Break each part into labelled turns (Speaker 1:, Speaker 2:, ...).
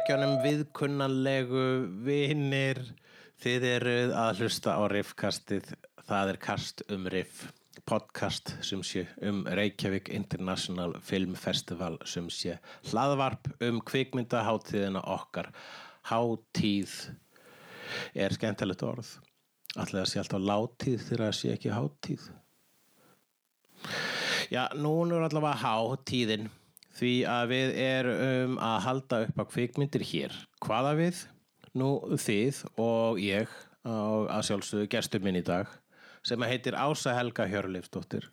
Speaker 1: viðtækjunum viðkunnanlegu vinnir. Þið eruð að hlusta á riffkastið. Það er kast um riff. Podcast sem sé um Reykjavík International Film Festival sem sé hlaðvarp um kvikmyndaháttíðina okkar. Háttíð er skemmtilegt orð. Alltaf sé alltaf látíð þegar það sé ekki háttíð. Já, núna er allavega hátíðin því að við erum að halda upp á kvikmyndir hér. Hvaða við? Nú þið og ég og að sjálfsögðu gestur minn í dag sem heitir Ása Helga Hjörleifsdóttir.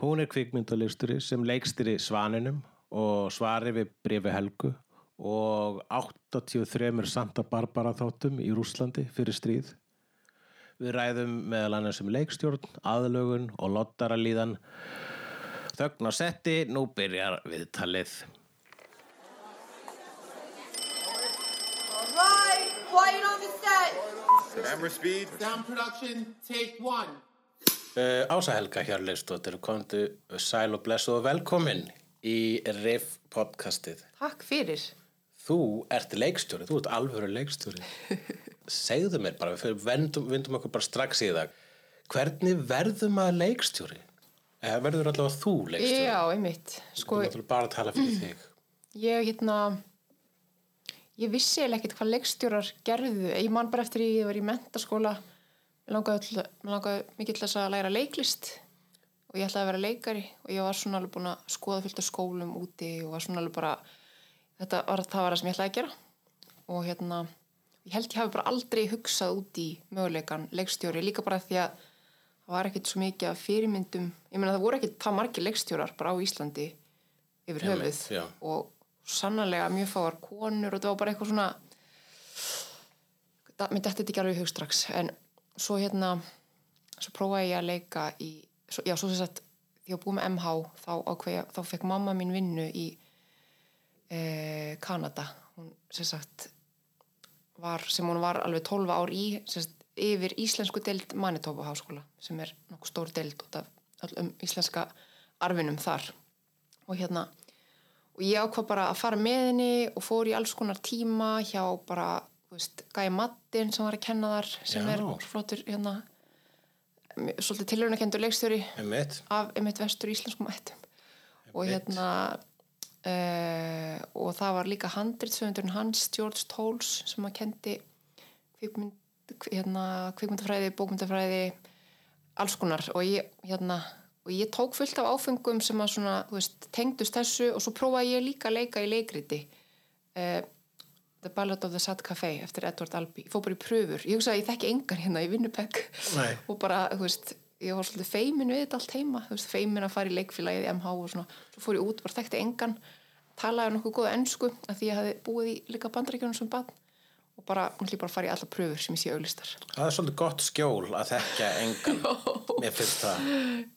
Speaker 1: Hún er kvikmyndalisturi sem leikstýri Svaninum og svari við brefi Helgu og 83 Santa Barbara þáttum í Rúslandi fyrir stríð. Við ræðum meðal annars um leikstjórn, aðlögun og lottaralíðan. Þögn á setti, nú byrjar viðtalið.
Speaker 2: All right, quiet on the set.
Speaker 3: Camera speed.
Speaker 4: Sound production, take one.
Speaker 1: Uh, Ása Helga Hjörleifsdóttir, komdu sæl og blessu og velkomin í Riff podcastið.
Speaker 5: Takk fyrir.
Speaker 1: Þú ert leikstjóri, þú ert alvöru leikstjóri. Segðu mér bara, við vendum, okkur bara strax í það. Hvernig verðum maður leikstjóri? Eða verður allavega þú leikstjóri?
Speaker 5: Já, einmitt. Sko,
Speaker 1: Þú náttúrulega bara að tala fyrir þig.
Speaker 5: ég hérna, ég vissi eiginlega ekkert hvað leikstjórar gerðu. Ég man bara eftir ég var í mentaskóla, langaði, langaði mikið til þess að læra leiklist og ég ætlaði að vera leikari og ég var svona alveg búin að skoða fullt af skólum úti og var svona alveg bara, þetta var það var það sem ég ætlaði að gera og hérna, ég held ég hafi bara aldrei hugsað út í möguleikan leikstjóri, líka bara því að var ekkert svo mikið af fyrirmyndum. Ég meina það voru ekkert það margir leikstjórar bara á Íslandi yfir höfuð
Speaker 1: já.
Speaker 5: og sannarlega mjög fáar konur og það var bara eitthvað svona það myndi þetta ekki alveg í hug strax. En svo hérna svo prófaði ég að leika í svo, já, svo sem sagt, því að búið með MH þá, ákveð, þá fekk mamma mín vinnu í eh, Kanada. Hún sem sagt var, sem hún var alveg 12 ár í sem sagt, yfir íslensku deild Manitoba háskóla sem er nokkuð stór deild út af öllum íslenska arfinum þar. Og hérna og ég ákvað bara að fara með henni og fór í alls konar tíma hjá bara, þú veist, Gæi Mattin sem var að kenna þar sem
Speaker 1: Já.
Speaker 5: er flottur hérna svolítið tilhörnakendur leikstjóri af einmitt vestur íslenskum ættum. Og hérna uh, og það var líka handritsöfundurinn hans, George Tolles sem að kendi kvikmynd, hérna, kvikmyndafræði, bókmyndafræði alls konar. Og ég, hérna, og ég tók fullt af áfengum sem að svona, veist, tengdust þessu og svo prófaði ég líka að leika í leikriti uh, The Ballad of the Sad Café eftir Edward Albee, ég fór bara í pröfur. Ég hugsaði að ég þekki engan hérna í Winnipeg.
Speaker 1: Nei.
Speaker 5: og bara, þú veist ég var svolítið feimin við þetta allt heima. Veist, feimin að fara í leikfélagið í MH og svona. Svo fór ég út, bara þekkti engan talaði nokkuð góða ennsku af því ég hafði búið í líka bandaríkjunum sem bann og bara, hún hlýpar að fara í alla pröfur sem ég sé auglistar
Speaker 1: Það er svolítið gott skjól að þekka engan. Mér finnst það.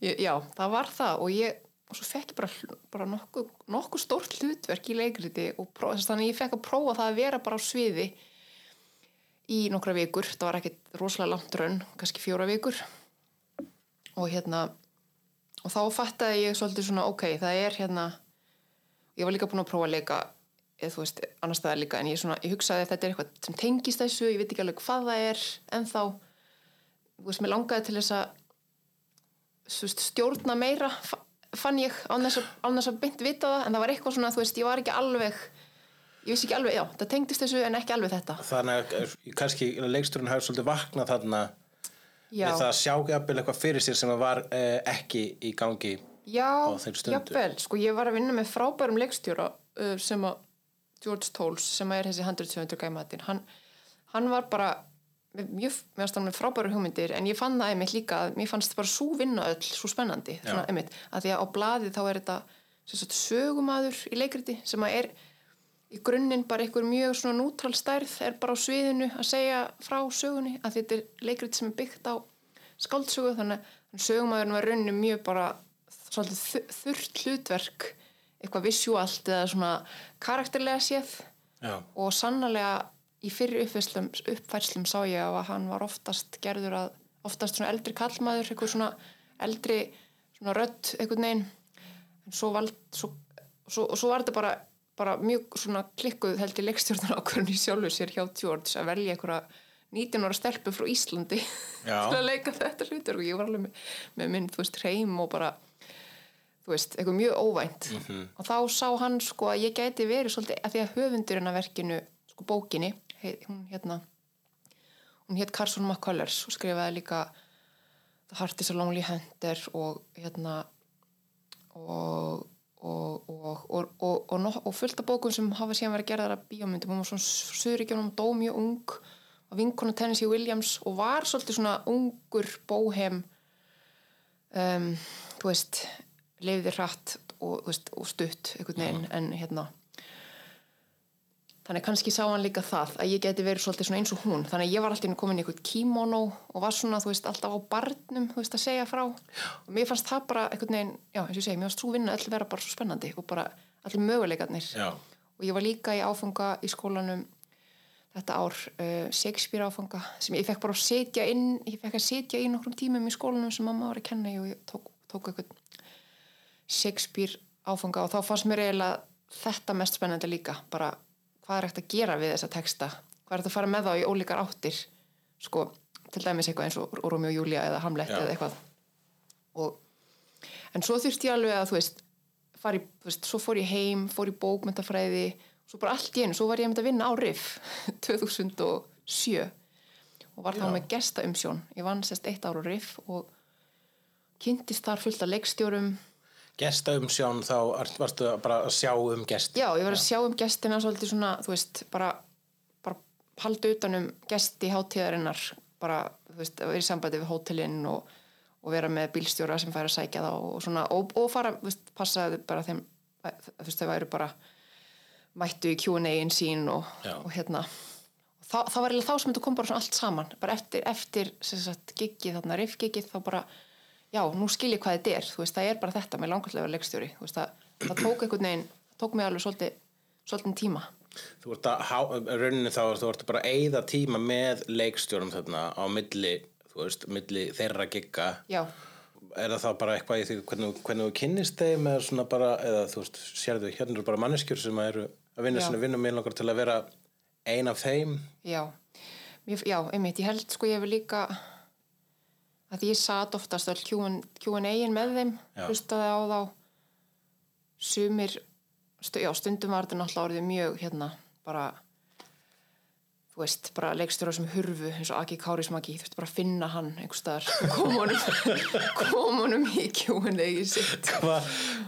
Speaker 5: já, það var það. Og ég og svo fekk ég bara, bara nokkuð, nokkuð stórt hlutverk í leikriti og prófa, þannig að ég fekk að prófa það að vera bara á sviði í nokkra vikur, það var ekkit rosalega langt raun, kannski fjóra vikur. Og hérna og þá fattaði ég svolítið svona ok, það er hérna ég var líka búin að prófa að leika eða þú veist, annars staðar líka en ég, svona, ég hugsaði að þetta er eitthvað sem tengist þessu ég veit ekki alveg hvað það er en þá þú veist, mér langaði til þess að þú veist, stjórna meira fa- fann ég án þess, að, beint vita það en það var eitthvað svona, þú veist, ég var ekki alveg ég vissi ekki alveg, já, það tengdist þessu en ekki alveg þetta
Speaker 1: Þannig að eh, kannski leiksturinn hafi svolítið vaknað þarna
Speaker 5: já,
Speaker 1: við það að sjá jafnvel eitthvað fyrir sér sem var eh, ekki í gangi.
Speaker 5: já
Speaker 1: á þeim stundu.
Speaker 5: jafnvel, sko, ég var að vinna með frábærum leikstjóra uh, sem að George Tolles, sem er þessi 170 gæmatin, hann, hann var bara mjög, frábæru hugmyndir en ég fann það einmitt líka að mér fannst bara svo vinna öll, svo spennandi svona, einmitt, að því að á blaðið þá er þetta sögumadur í leikriti sem að er í grunninn bara einhver mjög svona nútral stærð er bara á sviðinu að segja frá sögunni að þetta er leikriti sem er byggt á skáldsögu þannig að sögumadurinn var rauninni mjög bara svolítið þu- þurrt hlutverk eitthvað visuált eða svona karakterlega séð.
Speaker 1: Já.
Speaker 5: og sannlega í fyrir uppfærslum, uppfærslum sá ég að hann var oftast gerður að oftast svona eldri kallmaður eitthvað svona eldri svona rödd einhvern veginn. En svo, vald, svo, svo, svo var þetta bara bara mjög svona klikkuð held ég leikstjórnar ákvörðin í sjálfu sér hjá George að velja einhverja 19 ára stelpu frá Íslandi til að leika þetta hlutur og ég var alveg með, með minn, þú veist, hreim og bara þú veist, eitthvað mjög óvænt. Og þá sá hann sko að ég gæti verið svolítið, að því að höfundurinn að verkinu sko bókinni, hún hérna hún hétt Carson McCullers og skrifaði líka The Heart is a Lonely Hunter og hérna og og, og, og, og, fullt af bókum sem hafa síðan verið að bíómyndum. Hún var svona Suðuríkjónum, dó mjög ung og vinkonu Tennessee Williams og var svolítið svona ungur bóhem um, þú veist lifði hratt og, veist, og stutt veginn en hérna þannig kannski sá hann líka það að ég geti verið svolítið eins og hún. Þannig að ég var alltaf inn komin í einhvern kimono og var svona, veist, alltaf á barnum veist, að segja frá. Og mér fannst það bara veginn, já, eins og ég segi, mér fannst svo vinna öll vera bara svo spennandi og bara allir möguleikarnir.
Speaker 1: Já.
Speaker 5: og ég var líka í áfanga í skólanum þetta ár uh, Shakespeare áfanga sem ég fekk bara að setja inn ég fekk að setja í nokkrum tímum í skólanum sem mamma var að kenna og ég tók, tók eitthvað Shakespeare áfanga og þá fannst mér eiginlega þetta mest spennandi líka bara hvað er hægt að gera við þessa texta? Hvað er hægt að fara með þá í ólíkar áttir? Sko, til dæmis eitthvað eins og Rómi og Júlia eða Hamlet
Speaker 1: Já.
Speaker 5: eða eitthvað. Og, en svo þurfti ég alveg að þú veist, fari, þú veist svo fór ég heim, fór í bókmyndafræði svo bara allt í einu, svo var ég að vinna á RIF 2007 og var þá með gesta umsjón ég vann sérst eitt ár á RIF og kynntist þar fullt af leikstjórum
Speaker 1: Gesta um sjón þá varstu bara að sjá um gest.
Speaker 5: Já, ég var að sjá um gestina svolítið svona, þú veist, bara, bara halda utanum gesti hátíðarinnar, bara, þú veist, að vera í sambandi við hótelinn og, og vera með bílstjóra sem fær að sækja þá og svona, og, og fara, þú veist, passaði bara þeim, þú veist, þau væru bara mættu í Q&A-in sín og, og hérna, og þá, þá var eiginlega þá sem þetta kom bara svona allt saman, bara eftir, eftir, sem sagt, giggið, þarna, riffgiggið, þá bara, já, nú skil ég hvað þetta er, þú veist, það er bara þetta, mér langar til að vera leikstjóri, þú veist, það, það tók einhvern veginn, tók mig alveg svolítið, svolítið tíma.
Speaker 1: Þú ert að, rauninni þá, þú ert bara að eyða tíma með leikstjórum þarna á milli, þú veist, milli þeirra gigga.
Speaker 5: Já,
Speaker 1: Er það þá bara eitthvað í því hvernig, hvernig þú kynnist þeim eða svona bara, eða þú veist, sérðu, hérna eru bara manneskjur sem eru að vinna
Speaker 5: Já.
Speaker 1: svona vinna með langar til að vera ein af þeim.
Speaker 5: já, já, einmitt, ég held sko ég hefur líka að ég satt oftast öll Q&A-in með þeim,
Speaker 1: Já.
Speaker 5: hlustaði á þá, sumir, já, stundum var þetta náttúrulega orðið mjög, hérna, bara, þú veist, bara leikstjóra sem hurfu, eins og Aki Kárismaki, þú veist, bara finna hann einhvers staðar, kom honum, kom honum í sitt.
Speaker 1: Hva,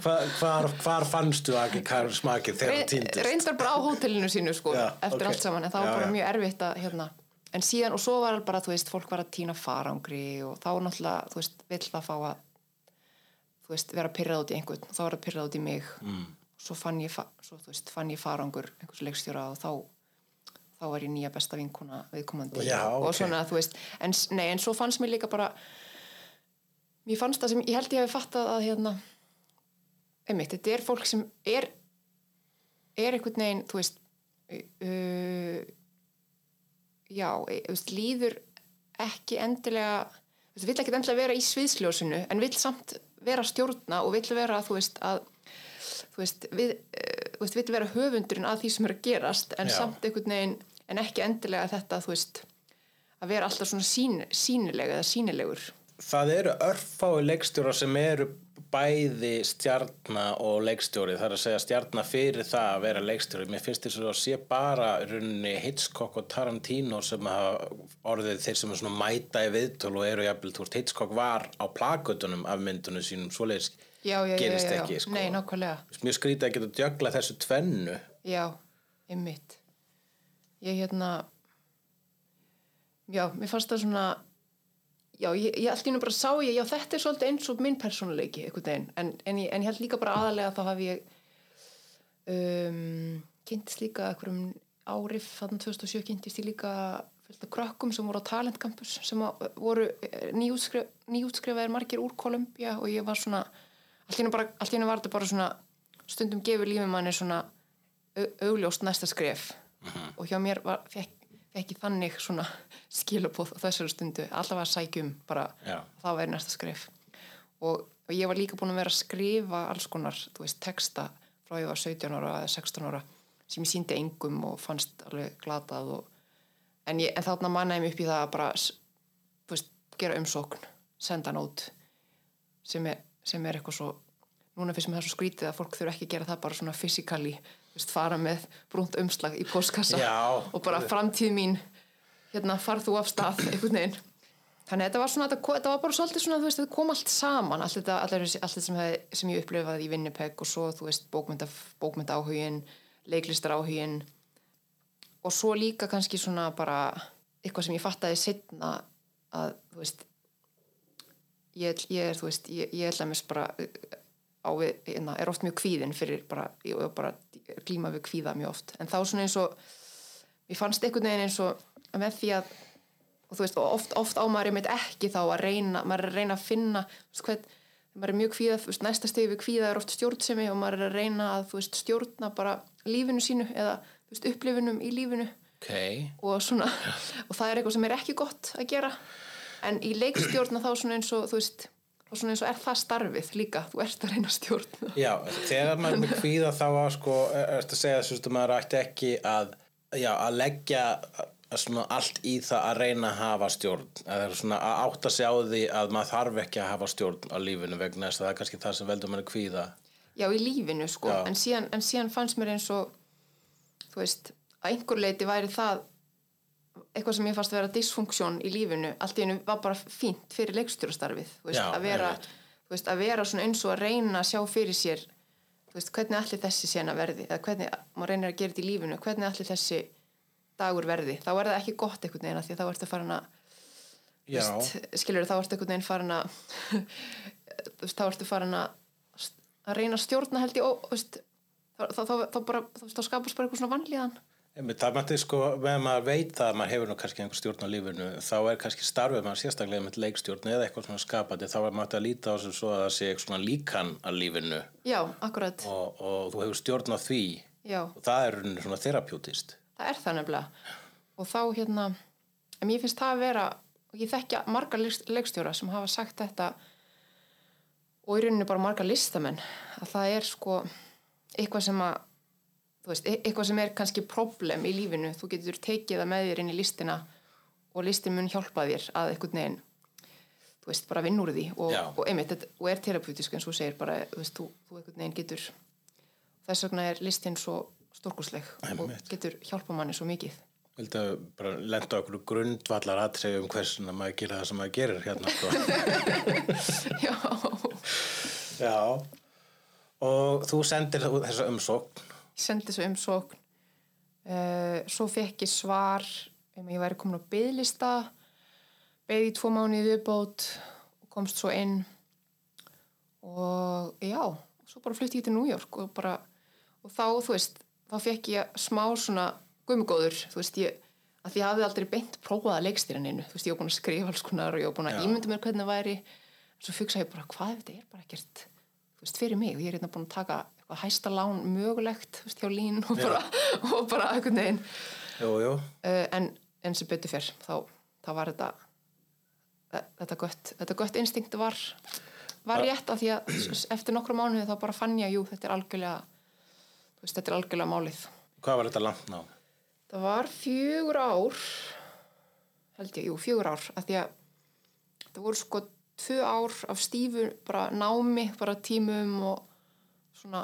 Speaker 1: hva, hvar, hvar fannstu ekki Karl smakið þegar það týndist?
Speaker 5: reyndar bara á hótelinu sínu sko,
Speaker 1: Já,
Speaker 5: eftir
Speaker 1: ok.
Speaker 5: allt saman en það var bara mjög erfitt að hérna, en síðan og svo var bara, þú veist, fólk var að týna farangri og þá náttúrulega, þú veist, vill það fá að þú veist, vera pyrrað út í einhvern og þá var það pyrrað út í mig mm. svo fann ég, svo, veist, fann ég farangur einhvers leikstjóra og þá þá var ég nýja besta vinkona viðkomandi
Speaker 1: Já,
Speaker 5: og
Speaker 1: ok.
Speaker 5: svona, þú veist en, nei, en svo fannst mér líka bara mér fannst það sem, ég held ég hefði fattað að hérna einmitt, þetta er fólk sem er er einhvern veginn, þú veist uh, já, e- veist, líður ekki endilega veist, vill ekki endilega vera í sviðsljósinu en vill samt vera stjórna og vill vera, þú veist, að þú veist, við, uh, veist, vill vera höfundurinn að því sem er að gerast en
Speaker 1: Já.
Speaker 5: samt einhvern veginn, en ekki endilega þetta, þú veist, að vera alltaf svona sín, sínilega eða sínilegur
Speaker 1: Það eru örfái leikstjóra sem eru bæði stjarna og leikstjóri það er að segja stjarna fyrir það að vera leikstjóri mér finnst þess að sé bara í rauninni Hitchcock og Tarantino sem hafa orðið þeir sem er svona mæta í viðtöl og eru jafnvel, veist, Hitchcock var á plakutunum af myndunum sínum svoleiðis gerist ekki sko.
Speaker 5: nei, nákvæmlega
Speaker 1: mjög skrítið að geta djögla þessu tvennu
Speaker 5: Já, einmitt. Ég hérna, já, mér fannst það svona, já, ég, ég allt í nú bara sá ég, já, þetta er svolítið eins og minn persónuleiki, einhvern veginn, en, en, ég, en ég held líka bara aðalega að þá hafi ég um, kynntist líka einhverjum árif, þannig 2007 kynntist ég líka fullt af krökkum sem voru á Talent Campus sem voru eh, nýútskrif, nýútskrifaðir margir úr Kolumbía og ég var svona, allt í nú var þetta bara svona, stundum gefur lífið manni svona au- augljóst næsta skref. Og hjá mér var, fekk, fekk ég þannig svona skilabóð á þessari stundu alltaf að sækjum bara það væri næsta skref. Og, og ég var líka búin að vera að skrifa alls konar, þú veist, texta frá ég var 17 ára eða 16 ára sem ég síndi engum og fannst alveg glatað og, en, ég, en þarna mannaði mig upp í það að bara veist, gera umsókn senda út sem er, sem er eitthvað svo núna finnst mér það svo skrítið að fólk þurfa ekki að gera það bara svona fysikali veist, fara með brúnt umslag í postkassa
Speaker 1: Já.
Speaker 5: og bara framtíð mín hérna farð þú af stað einhvern veginn þannig að þetta var svona, þetta, var bara svolítið svona veist, þetta kom allt saman allt þetta, allt þetta, sem, hef, sem ég upplifaði í Winnipeg og svo, þú veist, bókmynda, bókmynda áhugin leiklistar áhugin og svo líka kannski svona bara eitthvað sem ég fattaði setna að, þú veist ég, ég er, þú veist, ég, ég ætla mér bara á við, hérna, er oft mjög kvíðin fyrir bara, ég er bara glíma við kvíða mjög oft, en þá svona eins og mér fannst einhvern veginn eins og með því að og þú veist, oft, oft á maður einmitt ekki þá að reyna, maður er að reyna að finna þú veist, hvern, maður er mjög kvíða þú veist, næsta stegi við kvíða er oft stjórnsemi og maður er að reyna að, þú veist, stjórna bara lífinu sínu eða, þú veist, upplifunum í lífinu.
Speaker 1: Ok,
Speaker 5: og svona, og það er eitthvað sem er ekki gott að gera, en í leikstjórna þá svona eins og, þú veist þá svona eins og er það starfið líka, þú ert að reyna að stjórna.
Speaker 1: Já, þegar maður með kvíða þá að sko, er þetta að segja þess að maður ætti ekki að, já, að leggja allt í það að reyna að hafa stjórn, að er að átta sig á því að maður þarf ekki að hafa stjórn á lífinu vegna þess að það er kannski það sem veldur manni kvíða.
Speaker 5: Já, í lífinu sko, en síðan, en síðan fannst mér eins og þú veist, að einhver leiti væri það eitthvað sem ég fannst að vera dysfunksjón í lífinu, allt í einu var bara fínt fyrir leikstjórastarfið, veist, að vera veist, að vera eins og að reyna að sjá fyrir sér veist, hvernig allir þessi sena verði, eða hvernig maður reynir að gera þetta í lífinu, hvernig allir þessi dagur verði, þá er það ekki gott einhvern veginn þá ertu farin að
Speaker 1: já,
Speaker 5: skilur þá ertu einhvern veginn farin að veist, þá ertu farin að að reyna að stjórna held ég og, veist, þá, veist, skapast bara eitthvað svona vanlíðan
Speaker 1: það mætti sko, meðan maður veit það að maður hefur nú kannski einhver stjórn á lífinu þá er kannski starfið maður sérstaklega með leikstjórn eða eitthvað svona skapandi, þá er maður að líta á sem svo að það sé eitthvað svona líkan að lífinu.
Speaker 5: Já, akkurat,
Speaker 1: og, og þú hefur stjórn á því.
Speaker 5: Já,
Speaker 1: og það er svona terapjútist
Speaker 5: það er það nefnilega. Og þá hérna en mér finnst það að vera, og ég þekkja marga leik- leikstjóra sem hafa sagt þetta og í rauninni bara marga listamenn að það er sko eitthvað sem að þú veist, e- eitthvað sem er kannski problem í lífinu, þú getur tekið það með þér inn í listina og listin mun hjálpa þér að einhvern veginn þú veist, bara vinn úr því og, og einmitt, þetta, og er terapeutisk eins og þú segir bara, þú veist, þú, þú einhvern veginn getur þess vegna er listin svo stórkosleg og getur hjálpa manni svo mikið.
Speaker 1: Vildu bara lenda okkur grundvallar aðtreyfi um hversuna maður gera það sem maður gerir hérna sko.
Speaker 5: já,
Speaker 1: Já. Og þú sendir þessa umsókn
Speaker 5: ég sendi þessu umsókn. Uh, svo fekk ég svar um að ég væri komin á byðlista beði í tvo mánuði viðbót og komst svo inn. Og já svo bara flutti ég til New York og bara og þá, þú veist, þá fekk ég smá svona gummugóður, þú veist, ég að því ég hafði aldrei beint prófað að leikstýraninu þú veist, ég var búin að skrifa alls konar og ég var búin að
Speaker 1: Já.
Speaker 5: ímynda mér hvernig það væri. Svo fugsa ég bara, hvað þetta er bara ekkert þú veist, fyrir mig? Og ég er hérna búin að taka eitthvað hæsta lán mögulegt, veist, hjá lín og bara, og bara
Speaker 1: Jú, jú,
Speaker 5: uh, en, en sem betur fyrr þá, þá var þetta þetta gött, þetta gött instinkt var var rétt af því að eftir nokkra mánuði þá bara fann ég að jú, þetta er algjörlega veist, þetta er algjörlega málið.
Speaker 1: Hvað var þetta langt ná?
Speaker 5: það var fjögur ár held ég, jú, fjögur ár af því að það voru sko tvö ár af stífu bara námi, bara tímum og svona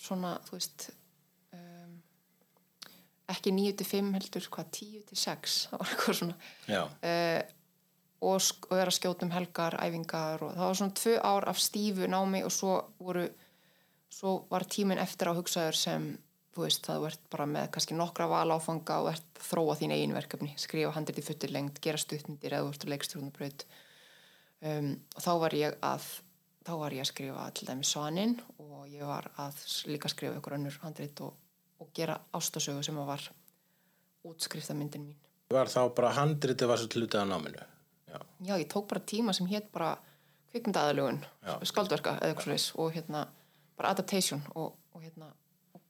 Speaker 5: svona, þú veist um, ekki 9 til 5 heldur, hvað 10 til 6 það var eitthvað svona. Uh, og, og vera að skjóta um helgar, æfingar og það var svona tvö ár af stífu námi og svo voru svo var tíminn eftir á hugsaður sem þú veist, það ert bara með kannski nokkra val áfanga og að þróa þín eigin verkefni. Skrifa handrið í futtur lengt, gera stuttmyndir eða ert að leikstjórnabraut um, og þá var ég að þá var ég að skrifa til dæmi Svanin og ég var að líka skrifa ykkur önnur handrið og, og gera ástasögu sem að var útskriftamyndin mín.
Speaker 1: Var þá bara handritið var svo hlutið af náminu? Já,
Speaker 5: já, ég tók bara tíma sem hétt bara kvikmyndaðalugun,
Speaker 1: Já.
Speaker 5: skaldverka eða eitthvað svoleiðis og hérna bara adaptation og, og hérna og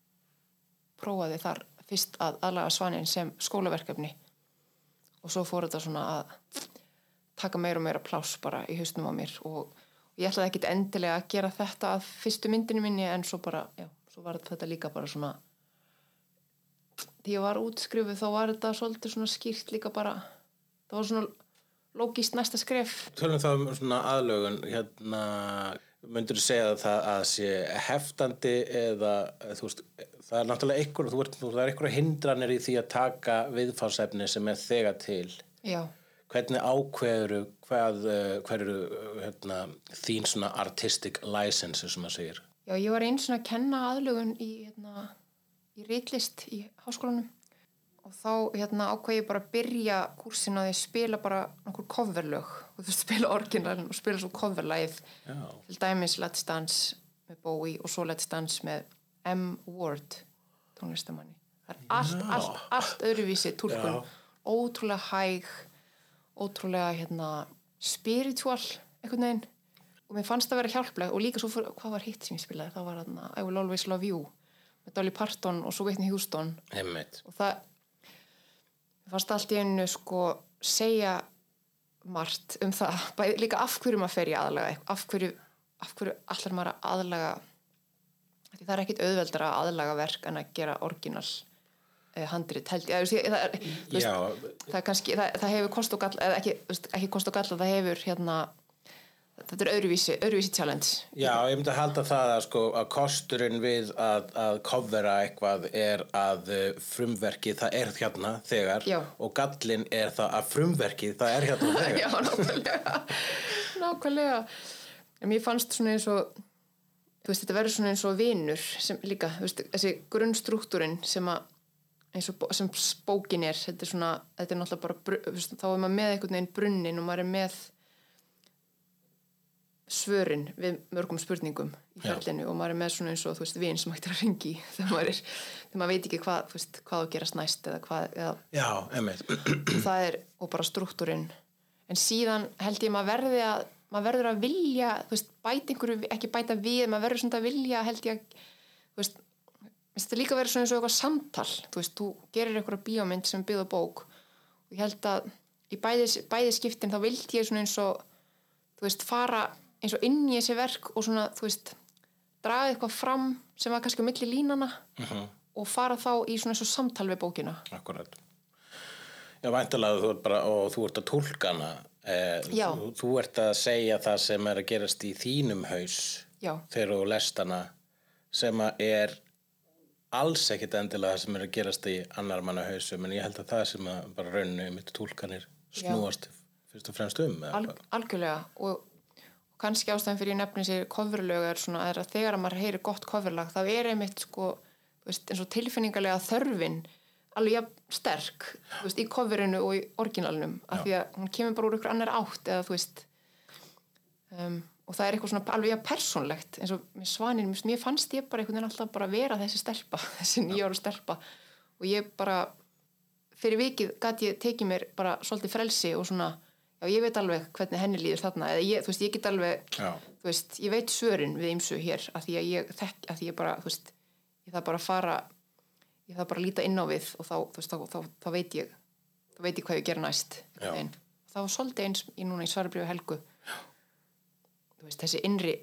Speaker 5: prófaði þar fyrst að aðlaga svanin sem skólaverkefni. Og svo fór þetta svona að taka meira og meira pláss bara í hausnum á mér og ég ætlaði ekkit endilega að gera þetta að fyrstu myndinu minni en svo bara, já, svo var þetta líka bara svona því ég var útskrifuð þá var þetta svolítið svona skýrt líka bara það var svona lógist næsta skref
Speaker 1: Tölum þá um svona aðlögun, hérna, myndur þú segja að það að sé heftandi eða, þú veist, það er náttúrulega einhver, þú ert, það er einhverja hindranir í því að taka viðfársefni sem er þegar til.
Speaker 5: já,
Speaker 1: Hvernig ákveður hvað, eh, hver eru, eh, hérna, þín svona artistic license, sem maður segir?
Speaker 5: já, ég var eins svona að kenna aðlugun í, hérna, í ritlist í háskólanum. Og þá hérna ákvað ég bara að byrja kúrsin að ég spila bara nokkur coverlög. Og þú veist spila orginalin og spila svo coverlæð til dæmis Let's Dance með Bowie og svo Let's Dance með M. Ward tónlistamanni það er allt, allt, allt öðruvísi túlkun.
Speaker 1: Já.
Speaker 5: ótrúlega hæg ótrúlega hérna spiritual einhvern veginn. Og mér fannst það að vera hjálpleg. Og líka svo fyrir, hvað var hitt sem ég spilaði? Það var hérna I Will Always Love You með Dolly Parton og svo Whitney Houston.
Speaker 1: Einmitt.
Speaker 5: og það mér fannst allt í einu sko segja margt um það. Bæði, líka af hverju maður fer í aðlaga af hverju, af hverju allar maður að aðlaga því það er ekkit auðveldar að aðlaga verk en að gera orginal handrit held ég, það, er, það, er kannski, það, það hefur kost og galla ekki, ekki kost og galla, það hefur hérna þetta er öðruvísi, öðruvísi challenge.
Speaker 1: Já, ég myndi að halda það að, sko, að kosturinn við að, að covera eitthvað er að uh, frumverkið það er hérna þegar
Speaker 5: Já.
Speaker 1: og gallin er það að frumverkið það er hérna þegar.
Speaker 5: Já, nákvæmlega. Nákvæmlega. En mér fannst svona eins og veist, þetta verður svona eins og vinur sem líka, veist, þessi grunnstruktúrin sem að eins og sem bókin er, þetta er svona þetta er náttúrulega bara, þá er maður með einhvern veginn brunnin og maður er með svörin við mörgum spurningum í fjallinu og maður er með svona eins og þú veist, vin sem hægt er að ringi þegar maður er, þegar maður veit ekki hvað þú veist, hvað að gerast næst eða hvað, eða
Speaker 1: Já,
Speaker 5: það er og bara struktúrin. En síðan held ég maður verði að maður verður að vilja, þú veist, bæta einhverju ekki bæta við, maður verður svona að vilja held ég að, þú veist finnst þetta líka verður svona eins og eitthvað samtal þú veist, þú gerir einhverja bíómynd sem byggða bók og ég held að í bæði, bæði skiptin þá vildi ég svona eins og þú veist, fara eins og inn í þessi verk og svona, þú veist draga eitthvað fram sem var kannski á milli línana og fara þá í svona eins og samtal við bókina
Speaker 1: Akkurat. Já, væntalega þú ert bara, og þú ert að tólkana. Eh, þú, þú ert að segja það sem er að gerast í þínum haus
Speaker 5: Já.
Speaker 1: þegar þú lest hana sem að er alls ekkit endilega það sem er að gerast í annar manna hausum en ég held að það sem að bara rauninu mitt tólkanir snúast fyrst og fremst um eða
Speaker 5: Al,
Speaker 1: hvað?
Speaker 5: algjörlega og, og kannski ástæðan fyrir ég nefni sér coverlög er svona er að þegar að maður heyri gott coverlag þá er einmitt sko veist, eins og tilfinningarlega þörfin alveg sterk veist, í coverinu og í orginalnum af því að hún kemur bara úr ykkur annar átt eða þú veist um, og það er eitthvað svona alveg persónlegt eins og með svanin, mér fannst ég bara einhvern veginn alltaf bara vera þessi stelpa þessi nýjára stelpa. Og ég bara fyrir vikið gæti ég tekið mér bara svolítið frelsi og svona, já ég veit alveg hvernig henni líður þarna, eða ég, þú veist, ég get alveg
Speaker 1: Já.
Speaker 5: þú veist, ég veit svörin við ymsu hér, af því að ég þekk, af því ég bara, þú veist, ég þarf bara að fara ég þarf bara að líta inn á við og þá, þú veist, þá, þá, þá veit ég þá veit ég hvað ég gera næst það var svolítið eins í núna í svarabrifu helgu veist, þessi innri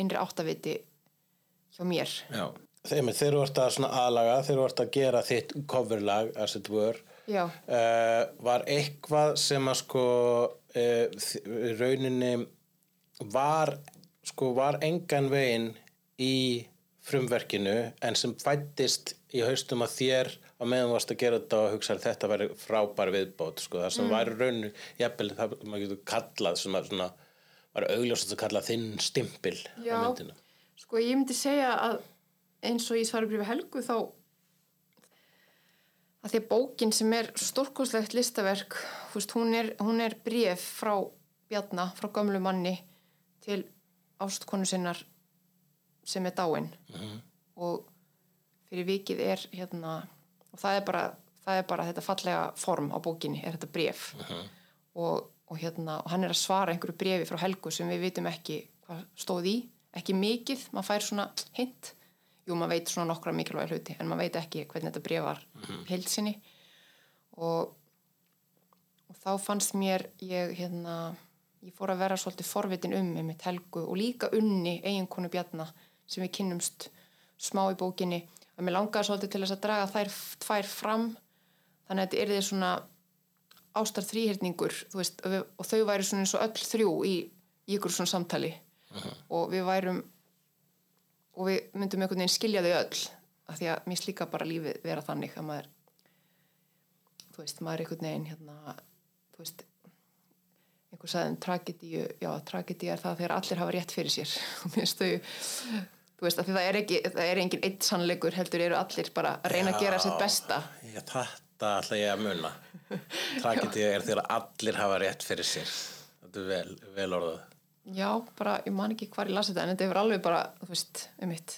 Speaker 5: innri áttaviti hjá mér
Speaker 1: Já. Þeim, þeir eru að svona aðlaga, þeir eru að gera þitt coverlag, as it were uh, var eitthvað sem að sko uh, rauninni var sko var engan veginn í frumverkinu en sem fættist í haustum að þér á meðan varst að gera þetta og hugsa að þetta væri frábær viðbót sko, það sem mm. var í rauninu jafnvel það maður getur kallað að svona var augljósast að kalla þinn stimpil
Speaker 5: Já.
Speaker 1: á myndina.
Speaker 5: Sko ég myndi segja að eins og í svarabrifi Helgu þá að því að bókin sem er stórkoslegt listaverk veist, hún, er, hún er bréf frá Bjarna, frá gömlu manni til ástkonu sinnar sem er dáin. Og fyrir vikið er hérna og það er bara, það er bara þetta fallega form á bókinni, er þetta bréf. Og, og hérna og hann er að svara einhverju brefi frá Helgu sem við vitum ekki hvað stóð í. Ekki mikið, maður fær svona hint. Jú, maður veit svona nokkra mikilvæg hluti en maður veit ekki hvernig þetta bref var mm heilsinni og, og þá fannst mér ég hérna ég fór að vera svolítið forvitin um með mitt helgu og líka unni eiginkonu Bjarna sem við kynnumst smá í bókinni. Að mér langaði svolítið til þess að draga þær tvær fram þannig að þetta er því svona ástar þrýhyrningur veist, og, þau væri svona eins og öll þrjú í, í ykkur svona samtali. Og við værum og við myndum einhvern veginn skilja þau öll af því að mér slíka bara lífið vera þannig að maður þú veist, maður er einhvern veginn hérna, þú veist einhver sagði um tragedíu já, tragedíu er það þegar allir hafa rétt fyrir sér. Og mér stau þú veist, af því það er ekki, það er engin eitt sannleikur heldur eru allir bara að reyna að gera sitt besta.
Speaker 1: Já, þetta ætla ég að muna. Tragedía er þegar allir hafa rétt fyrir sér. Þetta er vel, vel orðað.
Speaker 5: já, bara, ég man ekki hvar ég lasi þetta en þetta er alveg bara, þú veist, um mitt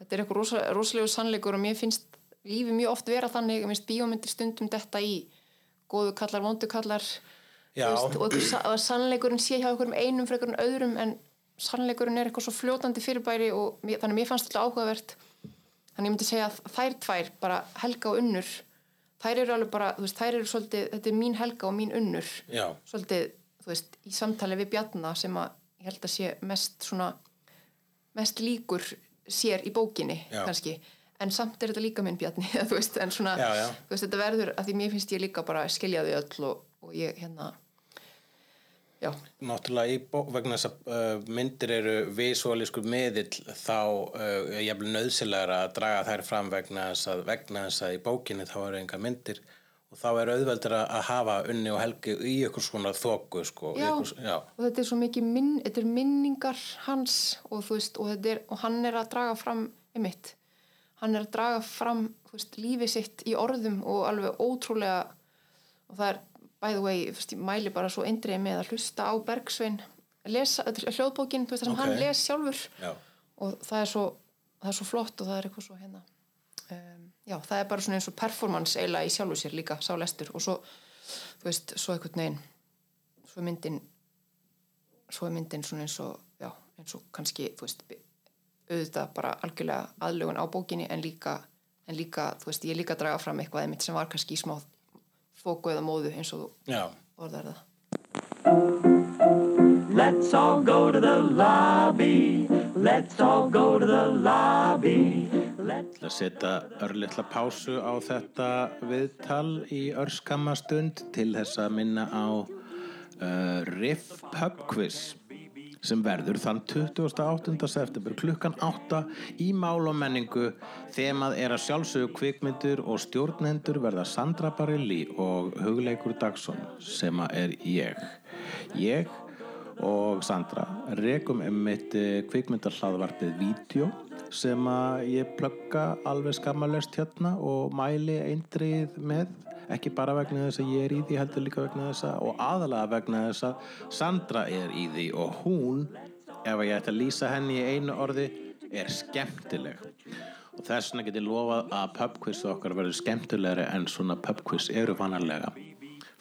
Speaker 5: þetta er eitthvað rosa, rosalegu sannleikur og mér finnst lífið mjög oft vera þannig, mér finnst bíómyndir stundum detta í góðu kallar, vondu kallar veist, og sannleikurinn sé hjá einhverjum einum frekar en öðrum en sannleikurinn er eitthvað svo fljótandi fyrirbæri og mér, þannig mér fannst þetta áhugavert þannig ég myndi segja að þær tvær bara Helga og Unnur þær eru alveg bara, þú veist, þær eru svolítið þetta er mín Helga og mín Unnur
Speaker 1: Já.
Speaker 5: svolítið, þú veist, í samtali við Bjarna sem að ég held að sé mest svona mest líkur sér í bókinni
Speaker 1: Já.
Speaker 5: kannski, en samt er þetta líka minn Bjarni, þú veist, en svona
Speaker 1: Já,
Speaker 5: þú veist, þetta verður, að því mér finnst ég líka bara skilja þau öll og, og ég hérna já,
Speaker 1: Náttúrulega í vegna þess að uh, myndir eru visuálísku miðill þá uh, ég vil nöðsilegra að draga þær fram vegna þess að, vegna þess að í bókinni þá eru enga myndir og þá er auðveldur að hafa unni og helgi í ykkur svona þóku sko.
Speaker 5: Já.
Speaker 1: Ykkur, já.
Speaker 5: og þetta er svo mikið minn, þetta er minningar hans og veist, og, er, og hann er að draga fram einmitt, hann er að draga fram veist, lífið sitt í orðum og alveg ótrúlega og það er, by the way, veist, ég mæli bara svo eindrið með að hlusta á Bergsvein lesa, hljóðbókin, þú veist, það sem
Speaker 1: Ok.
Speaker 5: hann les sjálfur
Speaker 1: Já.
Speaker 5: og það er svo það er svo flott og það er eitthvað svo hérna um, já, það er bara svona eins og performance eiginlega í sjálfu sér líka, sá lestur og svo, þú veist, svo einhvern veginn svo myndin svo er myndin svona eins og já, eins og kannski, þú veist auðvitað bara algjörlega aðlugun á bókinni en líka, en líka þú veist, ég líka draga fram eitthvað einmitt sem var kannski í smá þóku eða móðu eins og þú
Speaker 1: Já.
Speaker 5: orðar það
Speaker 3: Let's all go to the lobby. Let's all go to the lobby. Let's
Speaker 1: að setja örlittla pásu á þetta viðtal í örskamma stund til þess að minna á uh, Riff Pub Quiz sem verður þann 28. september klukkan 8 í mál og menningu þemað er að sjálfsögðu kvikmyndur og stjórnendur verða Sandra Barilli og Hugleikur Dagsson sem að er ég ég og Sandra rekum um mitt kvikmyndarhlaðvarpið Vídeó sem að ég plugga alveg skammalest hérna og mæli eindrið með. Ekki bara vegna þess að ég er í því heldur líka vegna þess að og aðalega vegna þess að Sandra er í því og hún ef ég ætti að lýsa henni í einu orði er skemmtileg. Og þess vegna get ég lofað að pubquiz okkar verður skemmtilegri en svona pubquiz eru vanalega.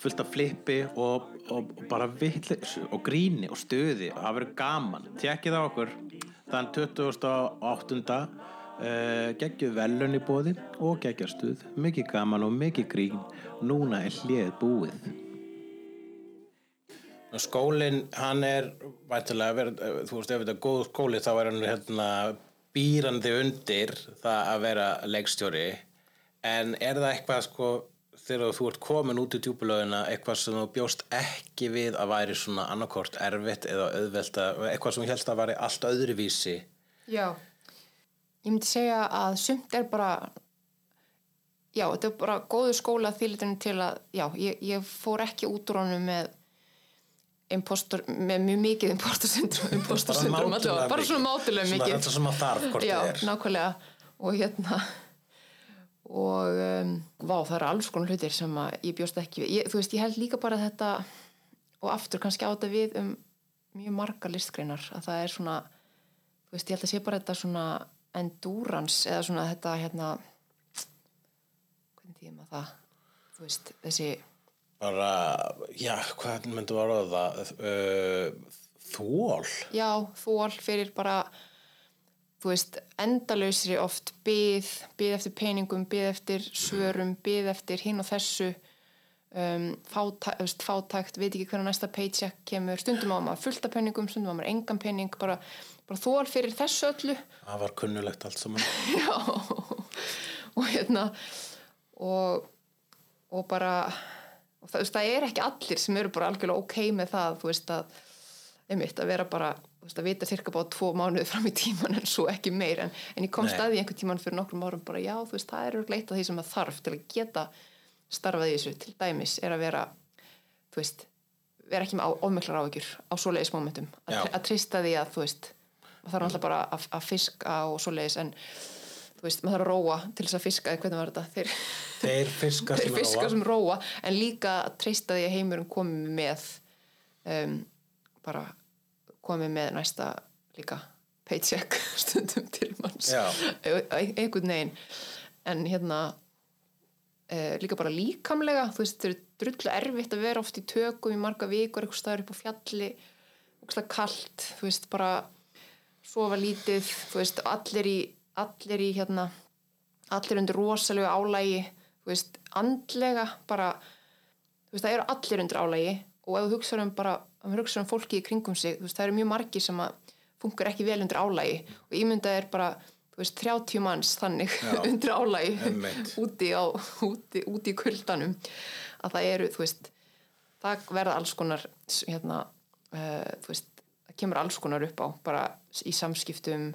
Speaker 1: Fullt af flippi og, og, og bara vitleysu og gríni og stuði og það verður gaman. Tjekkið á okkur þann 28. Uh, geggjuð velun í bóði og geggjastuð mikið gaman og mikið grín. Núna er hlið búið. Skólinn, hann er verið, þú veist, ef þetta er góð skóli þá er hann hérna býrandi undir það að vera leikstjóri. En er það eitthvað sko þegar þú ert komin út í djúpulöðina eitthvað sem þú bjóst ekki við að væri svona annarkort erfitt eða auðvelt að, eitthvað sem helst að væri allt öðruvísi?
Speaker 5: Já, ég myndi segja að sumt er bara, já, þetta er bara góður skóla þýlitinu til að, já, ég, ég fór ekki út úr honum með impostor, með mjög mikið impostor syndrom, impostor allavega, bara svona mátulega
Speaker 1: Svona
Speaker 5: mikið.
Speaker 1: þetta sem að þarf hvort þið er.
Speaker 5: nákvæmlega, og hérna, og, um, vá, það eru alls konar hlutir sem ég bjóst ekki við. Ég, þú veist, ég held líka bara þetta, og aftur kannski á þetta við um mjög margar listgreinar, að það er svona, þú veist, ég held að sé bara þetta svona endurance eða svona þetta hérna hvernig tíma það? Þú veist, þessi
Speaker 1: bara, já, hvað myndum að ráða það? Uh, þól
Speaker 5: já, þól fyrir bara þú veist, endalausri oft byð, byð eftir peningum, byð eftir svörum, byð eftir hinn og þessu um, fátækt, fátækt, veit ekki hvernig næsta paycheck kemur, stundum á maður fullt af penningum, stundum á maður engan penning, bara, bara þól fyrir þessu öllu.
Speaker 1: Það var kunnulegt allt saman.
Speaker 5: Já, og hérna og, og bara og það, það er ekki allir sem eru bara algjörlega ok með það þú veist að, einmitt, að vera bara þú veist, að vita cirka bara tvo mánuði fram í tíman en svo ekki meir. En, en ég kom staði einhvern tíman fyrir nokkrum árum bara já, þú veist, það er af því sem að þarf til að geta starfað í þessu. Til dæmis er að vera þú veist, vera ekki með á- ofmiklar áhyggjur á svoleiðis momentum að, að trista því að þú veist maður þarf alltaf bara að, að fiska og svoleiðis en þú veist, maður þarf að róa til þess að fiska, eða hvernig var þetta? Þeir,
Speaker 1: Þeir fiskar
Speaker 5: þeir
Speaker 1: sem
Speaker 5: fiska sem róa en líka að treysta því að heimurinn komi með um, bara komi með næsta líka paycheck stundum til manns. E- e- einhvern veginn. En hérna e, líka bara líkamlega þú veist, þetta er drullu erfitt að vera oft í tökum í marga vikur, eitthvað staður upp á fjalli eitthvað kalt, þú veist, bara sofa lítið, þú veist, allir í allir í hérna allir undir rosalegu álægi þú veist, andlega bara þú veist, það eru allir undir álægi og ef þú hugsaður um bara, þú hugsaður um fólki í kringum sig, þú veist, það eru mjög margir sem að funkar ekki vel undir álægi og ímyndað er bara, þú veist, 30 manns þannig undir álægi úti, á, úti, úti í kuldanum. Að það eru, þú veist það verða alls konar hérna, uh, þú veist, það kemur alls konar upp á bara í samskiptum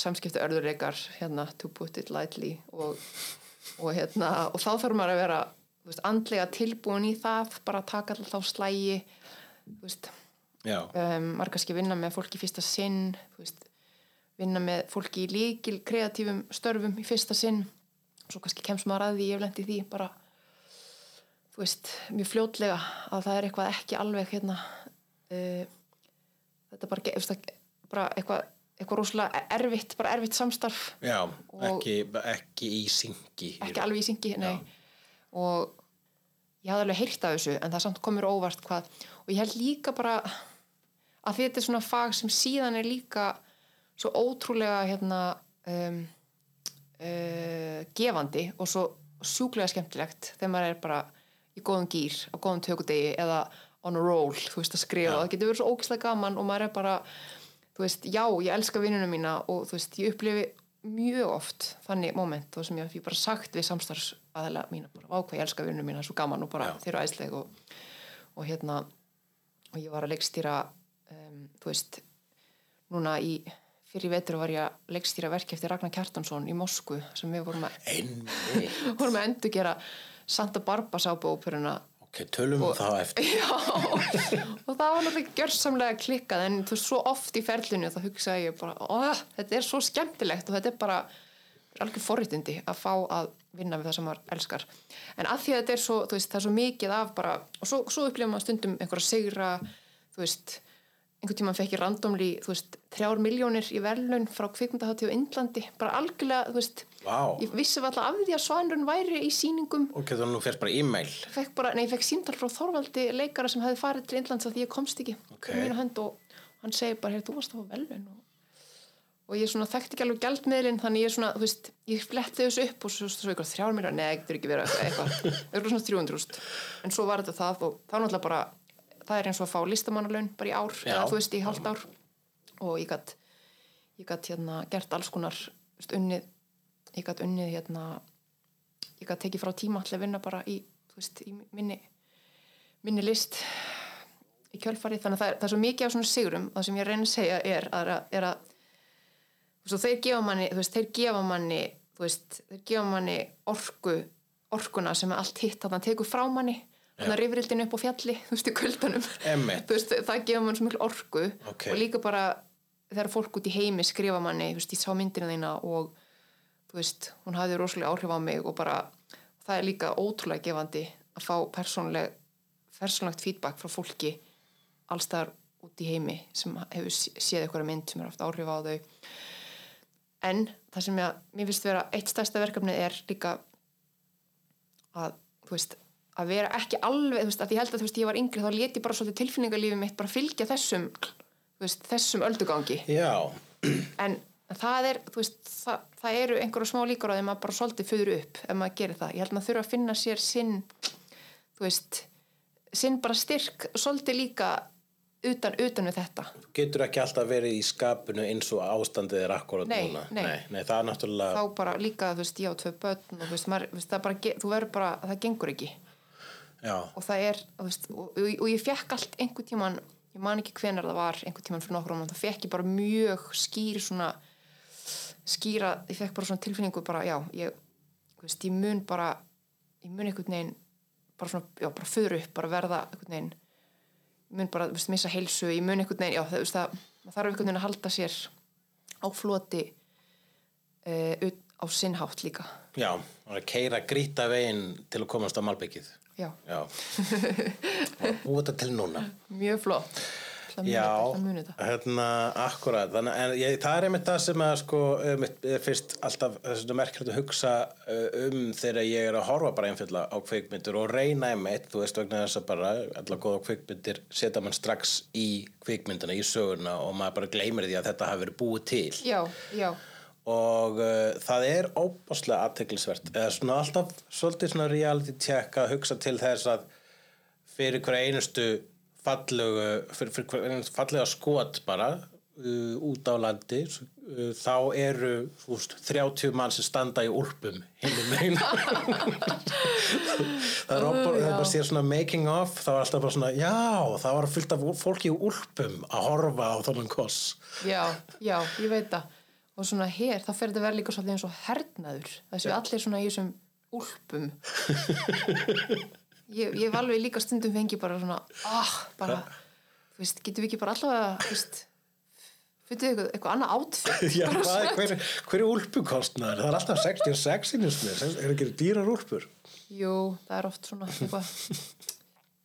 Speaker 5: samskiptu örðurleikar hérna, to put it lightly og, og, hérna, og þá þarf maður að vera veist, andlega tilbúin í það bara að taka alltaf slægi þú veist,
Speaker 1: Já,
Speaker 5: um, maður kannski vinna með fólki í fyrsta sinn veist, vinna með fólki í líkil kreatífum störfum í fyrsta sinn. Svo kannski kemst maður að því ég í því bara þú veist, mjög fljótlega að það er eitthvað ekki alveg hérna uh, þetta bara, veist, bara eitthvað, eitthvað rosalega erfitt, bara erfitt samstarf.
Speaker 1: Já,
Speaker 5: Og-
Speaker 1: ekki, ekki í syngi.
Speaker 5: ekki alveg í syngi, nei og ég hafði alveg heyrt af þessu en það samt komur óvart hvað og ég held líka bara að þetta er svona fag sem síðan er líka svo ótrúlega hérna um, uh, gefandi og svo sjúklega skemmtilegt þegar maður er bara í góðum gýr á góðum tökudegi eða on a roll, þú veist að skrifa. Það getur verið svo ógislega gaman og maður er bara þú veist, já, ég elska vinnuna mína og þú veist, ég upplifi mjög oft þannig moment og sem ég hef bara sagt við samstarfsaðala mína bara, vá hvað ég elska vinnuna mína, svo gaman og bara þeir eru æsleg og, og hérna og ég var að leikstýra um, þú veist, núna í fyrir vetur var ég að leikstýra verki eftir Ragnar Kjartansson í Moskvu sem við vorum að, vorum að endur gera Santa Barbara sábóperuna
Speaker 1: Ok, tölum við það eftir.
Speaker 5: Já, og það var náttúrulega gjörsamlega klikkað en þú veist, svo oft í ferlinu þá hugsaði ég bara, "Ó, þetta er svo skemmtilegt og þetta er bara algjör forréttindi að fá að vinna við það sem maður elskar. En að því að þetta er svo, þú veist, það er svo mikið af bara, og svo, svo upplifum maður stundum einhverja sigra, þú veist, einhvern tímann fekk ég randomli, þú veist, þrjár miljónir í verðlun frá kvikmyndahátíð á Indlandi, bara algjörlega, þú veist,
Speaker 1: Vá.
Speaker 5: ég vissi alltaf af því að svanurinn væri í sýningum
Speaker 1: Ok, þannig nú fyrst bara e-mail.
Speaker 5: bara, nei, ég fekk símtal frá Þorvaldi leikara sem hefði farið til Indlands að því ég komst ekki
Speaker 1: Ok.
Speaker 5: í mínu hönd og hann segir bara, hér, þú varst að fá velun og, og ég svona þekkti ekki alveg gjaldmiðlinn þannig ég svona, þú veist, ég fletti þessu upp og svo, svo, eitthvað þrjár mér, neða, getur ekki verið eitthvað, eitthvað, svona 300 en svo var þetta það og þá náttúrulega bara það er eins og að fá listamannalaun bara í ár eða þú veist, í hálft ár og ég gætt hérna gert alls konar þú unnið, ég gætt unnið hérna ég gætt tekið frá tíma að vinna bara í, veist, í minni minni list í kjölfarið, þannig að það er, það er svo mikið af svona sigurum, það sem ég reyna að segja er að, er að veist, þeir gefa manni, veist, þeir gefa manni þeir gefa manni orku orkuna sem er allt hitt. Að það tekur frá manni, þannig að rifrildin upp á fjalli, þú veist, í veist, það gefa manni svo miklu orku
Speaker 1: Ok.
Speaker 5: og líka bara þegar fólk út í heimi skrifa manni, þú veist, ég sá myndina þína og þú veist, hún hafði rosalega áhrif á mig og bara, það er líka ótrúlega gefandi að fá persónleg persónlegt feedback frá fólki allstaðar út í heimi sem hefur sé- séð eitthvað mynd sem er haft áhrif á þau. En það sem ég, mér finnst vera eitt stærsta verkefnið er líka að, þú veist að vera ekki alveg, þú veist, að ég held að þú veist, ég var yngri þá leti bara svolítið tilfinningarlífið mitt bara fylgja þessum, þú veist, þessum öldugangi.
Speaker 1: Já,
Speaker 5: en það er, þú veist, það, það eru einhverju smá líkur á því að maður bara svolítið fyrir upp ef maður gerir það, ég held að maður þurfa að finna sér sinn þú veist sinn bara styrk svolítið líka utan, utan við þetta
Speaker 1: Getur ekki alltaf verið í skapinu eins og ástandið er akkurat
Speaker 5: Nei,
Speaker 1: núna.
Speaker 5: nei.
Speaker 1: nei, nei, það er náttúrulega,
Speaker 5: þá bara líka, þú veist, ég á tvö börn og þú veist, maður, þú það bara, þú verður bara það gengur ekki
Speaker 1: já,
Speaker 5: og það er, þú veist, og, og, og ég fekk allt einhvern tíman, ég man ekki hvenar það var einhvern tíman fyrir nokkur árum, þá fekk ég bara mjög skýr svona skýra, ég fekk bara svona tilfinningu bara, já, ég, veist, ég mun bara ég mun einhvern veginn bara svona, já, bara fyrir upp, bara verða einhvern veginn, ég mun bara, þú veist, missa heilsu, ég mun einhvern veginn, já, þú veist, það þarf einhvern veginn að halda sér á floti uh, á sinnhátt líka
Speaker 1: já, að keira grýta veginn til að komast á malbyggið.
Speaker 5: já,
Speaker 1: Já, og búið þetta til núna.
Speaker 5: mjög flott
Speaker 1: Já, hérna, akkurat. Þannig, en ég, það er einmitt það sem að sko, um, fyrst alltaf merkilegt að hugsa uh, um þegar ég er að horfa bara einfjöldla á kvikmyndur og reyna einmitt, þú veist vegna þess að bara allar góða kvikmyndir setja mann strax í kvikmyndina, í söguna og maður bara gleymir því að þetta hafi verið búið til.
Speaker 5: Já, já,
Speaker 1: og uh, það er óbáslega aðteglisvert eða svona alltaf svolítið svona reality check að hugsa til þess að fyrir hverja einustu fallegu fallega skot bara uh, út á landi. Uh, þá eru veist, 30 mann sem standa í úlpum hinum megin. Það er, það bara sér svona making of þá er alltaf bara svona já það var fullt af fólki í úlpum að horfa á þannig koss.
Speaker 5: Já, já, ég veit það. Og svona hér, þá fer þetta verið líka svolítið eins og hernaður, þessu allir svona í þessum úlpum ég, ég var alveg líka stundum fengi bara svona, ah, bara þú veist, getum við ekki bara allavega þú veist, fyrir eitthvað, eitthvað annað átfitt
Speaker 1: Já, hvað er, hver, hver er úlpukostnaður? Það er alltaf 66 sinnismir, er ekki dýrar úlpur?
Speaker 5: jú, það er oft svona eitthvað,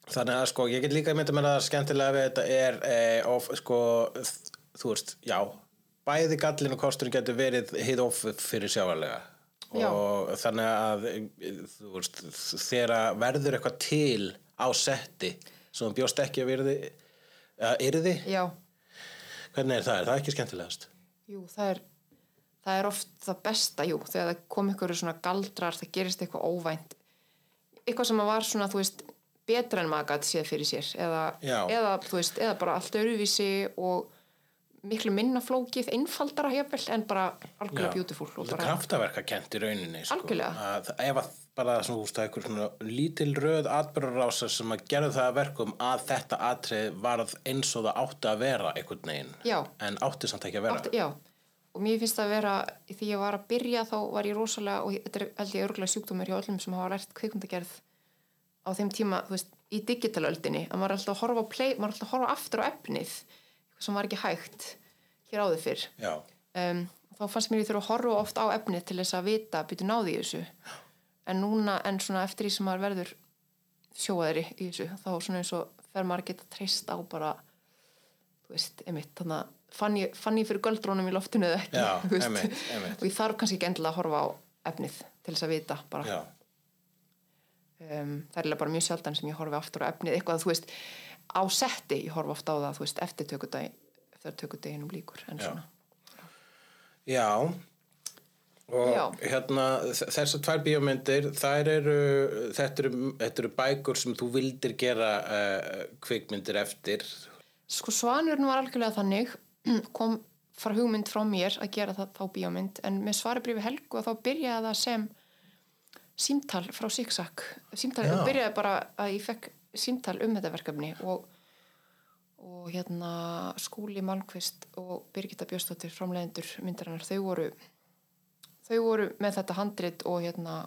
Speaker 1: Þannig að sko, ég get líka myndið með það skemmtilega við þetta er eh, of, sko, þú veist, já, bæði gallin og kosturinn getur verið hið of fyrir sjáarlega
Speaker 5: Já.
Speaker 1: og þannig að veist, þegar verður eitthvað til á setti sem þú bjóst ekki að verði að yrði,
Speaker 5: já
Speaker 1: hvernig er það? Er það ekki skemmtilegast?
Speaker 5: Jú, það er, það er oft það besta, jú, þegar það kom ykkur svona galdrar, það gerist eitthvað óvænt eitthvað sem var svona, þú veist betra en maður gæti séð fyrir sér eða, eða, veist, eða bara allt öruvísi og miklu minna flókið, einfaldara hefvel en bara algjörlega beautiful og
Speaker 1: Það er
Speaker 5: bara,
Speaker 1: kraftaverka kent í rauninni sko.
Speaker 5: Algjörlega.
Speaker 1: að, ef að bara svona, húst, það er eitthvað svona lítil röð atbyrðarásar sem að gera það að verkum að þetta atrið varð eins og það átti að vera einhvern veginn
Speaker 5: Já.
Speaker 1: en átti samt ekki að vera
Speaker 5: átti, já, og mér finnst það að vera því ég var að byrja þá var ég rosalega og þetta er held ég örgulega sjúkdómur hjá öllum sem hafa lært kvikmyndagerð á þeim tíma, þú veist, í digitalöldinni að maður er alltaf að horfa play, maður er alltaf að horfa aftur á efnið, sem var ekki hægt hér áður fyrr. Um, þá fannst mér ég þurfa að horfa oft á efnið til þess að vita, byrju náði í þessu? En núna, en svona eftir því sem maður verður sjóaðri í þessu þá svona eins og fer maður að geta treyst á bara þú veist, einmitt, þannig að fann ég, fann ég fyrir göldrónum í loftinu eða ekki
Speaker 1: Já,
Speaker 5: þú veist.
Speaker 1: einmitt, einmitt.
Speaker 5: og ég þarf kannski ekki endilega að horfa á efnið til þess að vita um, það er bara mjög sjaldan sem ég horfi aftur á efnið eitthvað, þú veist, á setti ég horfi ofta á það, þú veist, eftir tökudagi eftir tökudaginum líkur en
Speaker 1: Já.
Speaker 5: svona
Speaker 1: já og
Speaker 5: Já.
Speaker 1: hérna þessar tvær bíómyndir þær eru þetta eru, þetta eru bækur sem þú vildir gera uh, kvikmyndir eftir
Speaker 5: Sko Svanurinn var algjörlega þannig kom frá hugmynd frá mér að gera það, þá bíómynd en með svarabrifi Helgu þá byrjaði það sem símtal frá Zigzag símtal,
Speaker 1: Já.
Speaker 5: byrjaði bara að ég fekk símtal um þetta verkefni og, og hérna Skúli Malmqvist og Birgitta Björnsdóttir framleiðendur myndarinnar þau voru þau voru með þetta handrit og hérna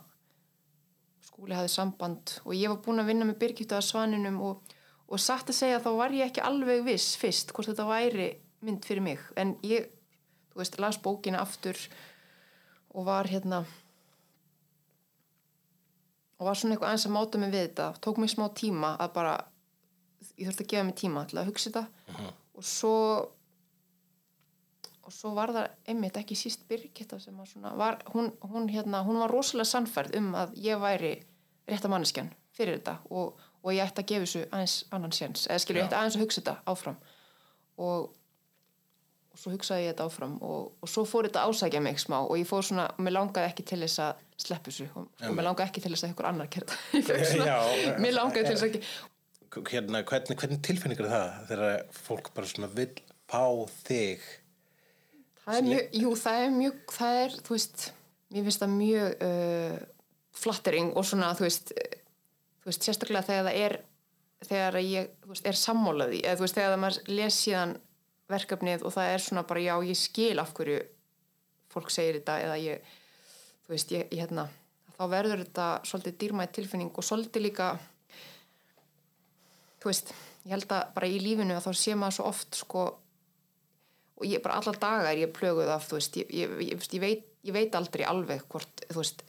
Speaker 5: skúli hafði samband og ég var búin að vinna með Birgittu að svaninum og, og satt að segja þá var ég ekki alveg viss fyrst hvort þetta væri mynd fyrir mig. En ég, þú veist, las bókina aftur og var hérna og var svona eitthvað aðeins að máta mig við þetta. Tók mig smá tíma að bara ég þurfti að gefa mig tíma til að hugsa þetta. Og svo og svo var það einmitt ekki síst Birgitta sem að svona var, hún, hún, hérna, hún var rosalega sannfærð um að ég væri rétta manneskjan fyrir þetta og, og ég ætti að gefa þessu aðeins annan séns eða skilur ég ætti aðeins að hugsa þetta áfram. Og, og svo hugsaði ég þetta áfram og, og svo fór þetta ásækja mig smá og ég fór svona, mér langaði ekki til þess að sleppu þessu og, og mér langaði ekki til þess að einhver annar kerta
Speaker 1: Já.
Speaker 5: mér langaði til þess að ekki
Speaker 1: hérna, hvernig, hvernig tilfinningur er það þegar fólk bara svona vill fá þig?
Speaker 5: Það er mjög, jú það er mjög það er, þú veist, mér finnst það mjög uh, flattering og svona, þú veist, þú veist sérstaklega þegar það er þegar ég, þú veist, er sammálaði eða þú veist, þegar maður les síðan verkefnið og það er svona bara, já, ég skil af hverju fólk segir þetta eða ég, þú veist, ég, ég hérna þá verður þetta svolítið dýrmætt tilfinning og svolítið líka þú veist, ég held að bara í lífinu að þá sé maður svo oft sko og ég bara allar daga er ég plöguð af þú veist, ég, ég, ég, veit, ég veit aldrei alveg hvort, þú veist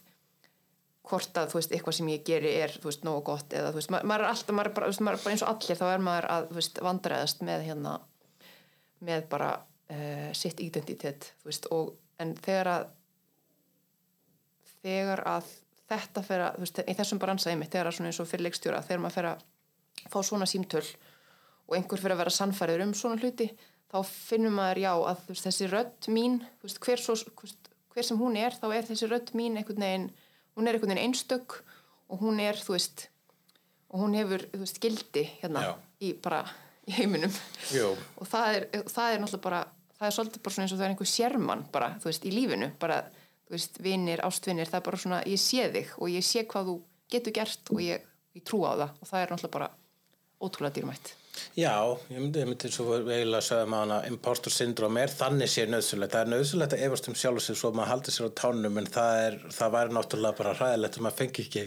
Speaker 5: hvort að, þú veist, eitthvað sem ég geri er, þú veist, nógu gott eða, þú veist, ma maður er alltaf, maður er bara, maður er bara eins og allir, þá er maður að, þú veist, vandræðast með hérna, með bara uh, sitt identitet, veist, og en þegar að þegar að þetta fer að, þú veist, í þessum bransaði mitt, þegar að svona eins og fyrir leikstjóra, þegar maður fer að fá svona símtöl og einhver fyrir að vera sannfæriður um svona hluti, þá finnum maður já að veist, þessi rödd mín, veist, hver, svo, hver sem hún er, þá er þessi rödd mín einhvern veginn, hún er einhvern veginn einstök og hún er, þú veist, og hún hefur, þú veist, gildi hérna
Speaker 1: Já.
Speaker 5: í bara í heiminum. Og það er, það er náttúrulega bara það er svolítið bara svona eins og það er einhver sérmann bara, þú veist, í lífinu, bara þú veist, vinnir, ástvinnir, það er bara svona ég sé þig og ég sé hvað þú getur gert og ég, ég trú á það. Og það er náttúrulega bara ótrúlega dýrmætt.
Speaker 1: Já, ég myndi, ég myndi svo eiginlega að segja maður hana impostor syndrom er þannig sér nöðsulegt. Það er nöðsulegt að efast um sjálf sig svo að maður haldi sér á tánum en það, er, það væri náttúrulega bara hræðilegt að maður fengi ekki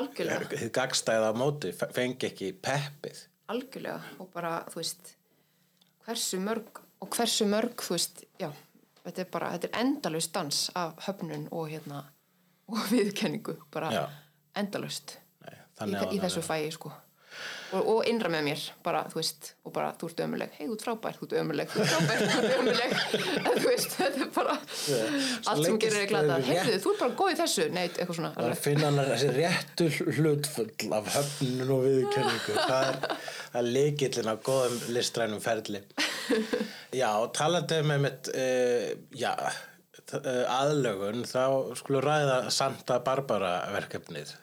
Speaker 5: algjörlega,
Speaker 1: gagstæða á móti, fe- fengi ekki peppið.
Speaker 5: Algjörlega. Og bara, þú veist hversu mörg og hversu mörg, þú veist, já þetta er bara, þetta er endalaust dans af höfnun og hérna og viðkenningu, bara
Speaker 1: Já.
Speaker 5: endalaust.
Speaker 1: Nei,
Speaker 5: í, í þessu fæi sko og, og innra með mér bara, þú veist, og bara, þú ert ömuleg hei, þú ert frábær, þú ert ömuleg, þú ert frábær. Þú ert ömuleg, en þú veist, þetta er bara allt sem gerir er glata. heyrðu, þú ert bara góð í þessu, nei, eitthvað svona
Speaker 1: Það að finna hann þessi réttu hlutfull af höfnun og viðkenningu. Það er, er leikillin á góðum listrænum ferli. Já, talandi með mitt, uh, já, uh, aðlögun, þá skulum ræða Santa Barbara verkefnið.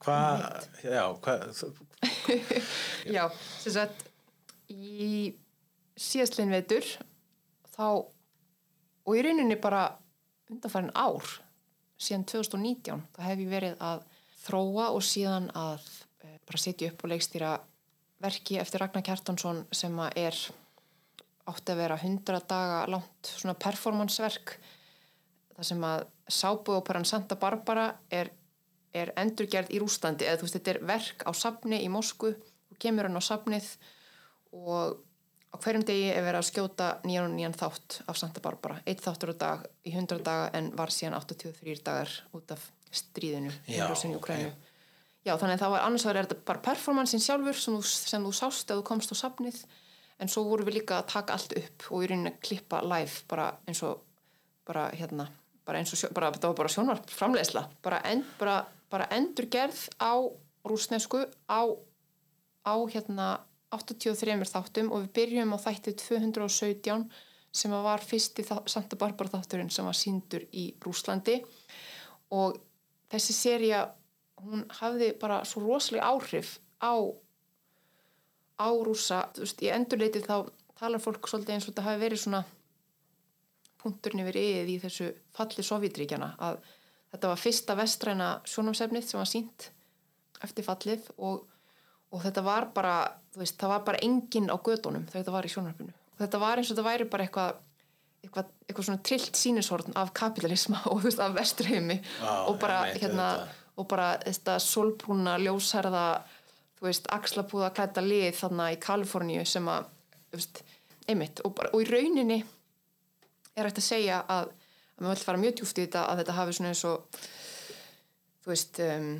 Speaker 1: Hvað, já, hvað,
Speaker 5: Já, sem sagt í síðastlegin vetur þá og í rauninni bara undanfærin ár síðan 2019 þá hef ég verið að þróa og síðan að e, bara setja upp og leikstýra verki eftir Ragnar Kjartansson sem að er átti að vera 100 daga langt svona performanceverk það sem að sábúoperan Santa Barbara er, er endurgerð í Rúslandi eða þú veist þetta er verk á safni í Moskvu og kemur hann á safnið og á hverjum degi er verið að skjóta nýjan og nýjan þátt af Santa Barbara. Eitt þáttur á dag í 100 daga en var síðan 83 dagar út af stríðinu
Speaker 1: Já,
Speaker 5: Ukrænu Já, þannig að það var annars var þetta bara performancein sjálfur sem þú, sem þú sást ef þú komst á safnið en svo vorum við líka að taka allt upp og í rauninni að klippa live bara eins og bara hérna, bara eins og sjó, bara, það var bara sjónvarp framleiðsla bara, end, bara, bara endurgerð á rúsnesku á, á hérna 83 þáttum og við byrjum á þætti 217 sem var fyrsti Santa Barbara þátturinn sem var síndur í Rúslandi og þessi seria hún hafði bara svo rosalega áhrif á á rúsa, þú veist, í endurleiti þá talar fólk svolítið eins og þetta hafi verið svona punkturinn yfir yfir í þessu falli Sovjetríkjana að þetta var fyrsta vestræna sjónumsefnið sem var sínt eftir fallið og, og þetta var bara, þú veist, það var bara enginn á gödunum þegar þetta var í sjónarfinu og þetta var eins og þetta væri bara eitthvað eitthvað, eitthvað svona trillt sínishorn af kapitalisma og þú veist, af vesturheimi
Speaker 1: Vá,
Speaker 5: og bara,
Speaker 1: einmitt,
Speaker 5: hérna, og bara þetta solbrúna, ljósherða þú veist, axlapúða klæta lið þarna í Kaliforníu sem að þú veist, einmitt, og, bara, og í rauninni er hægt að segja að, að maður vill fara mjög djúft í þetta að þetta hafi svona eins og þú veist um,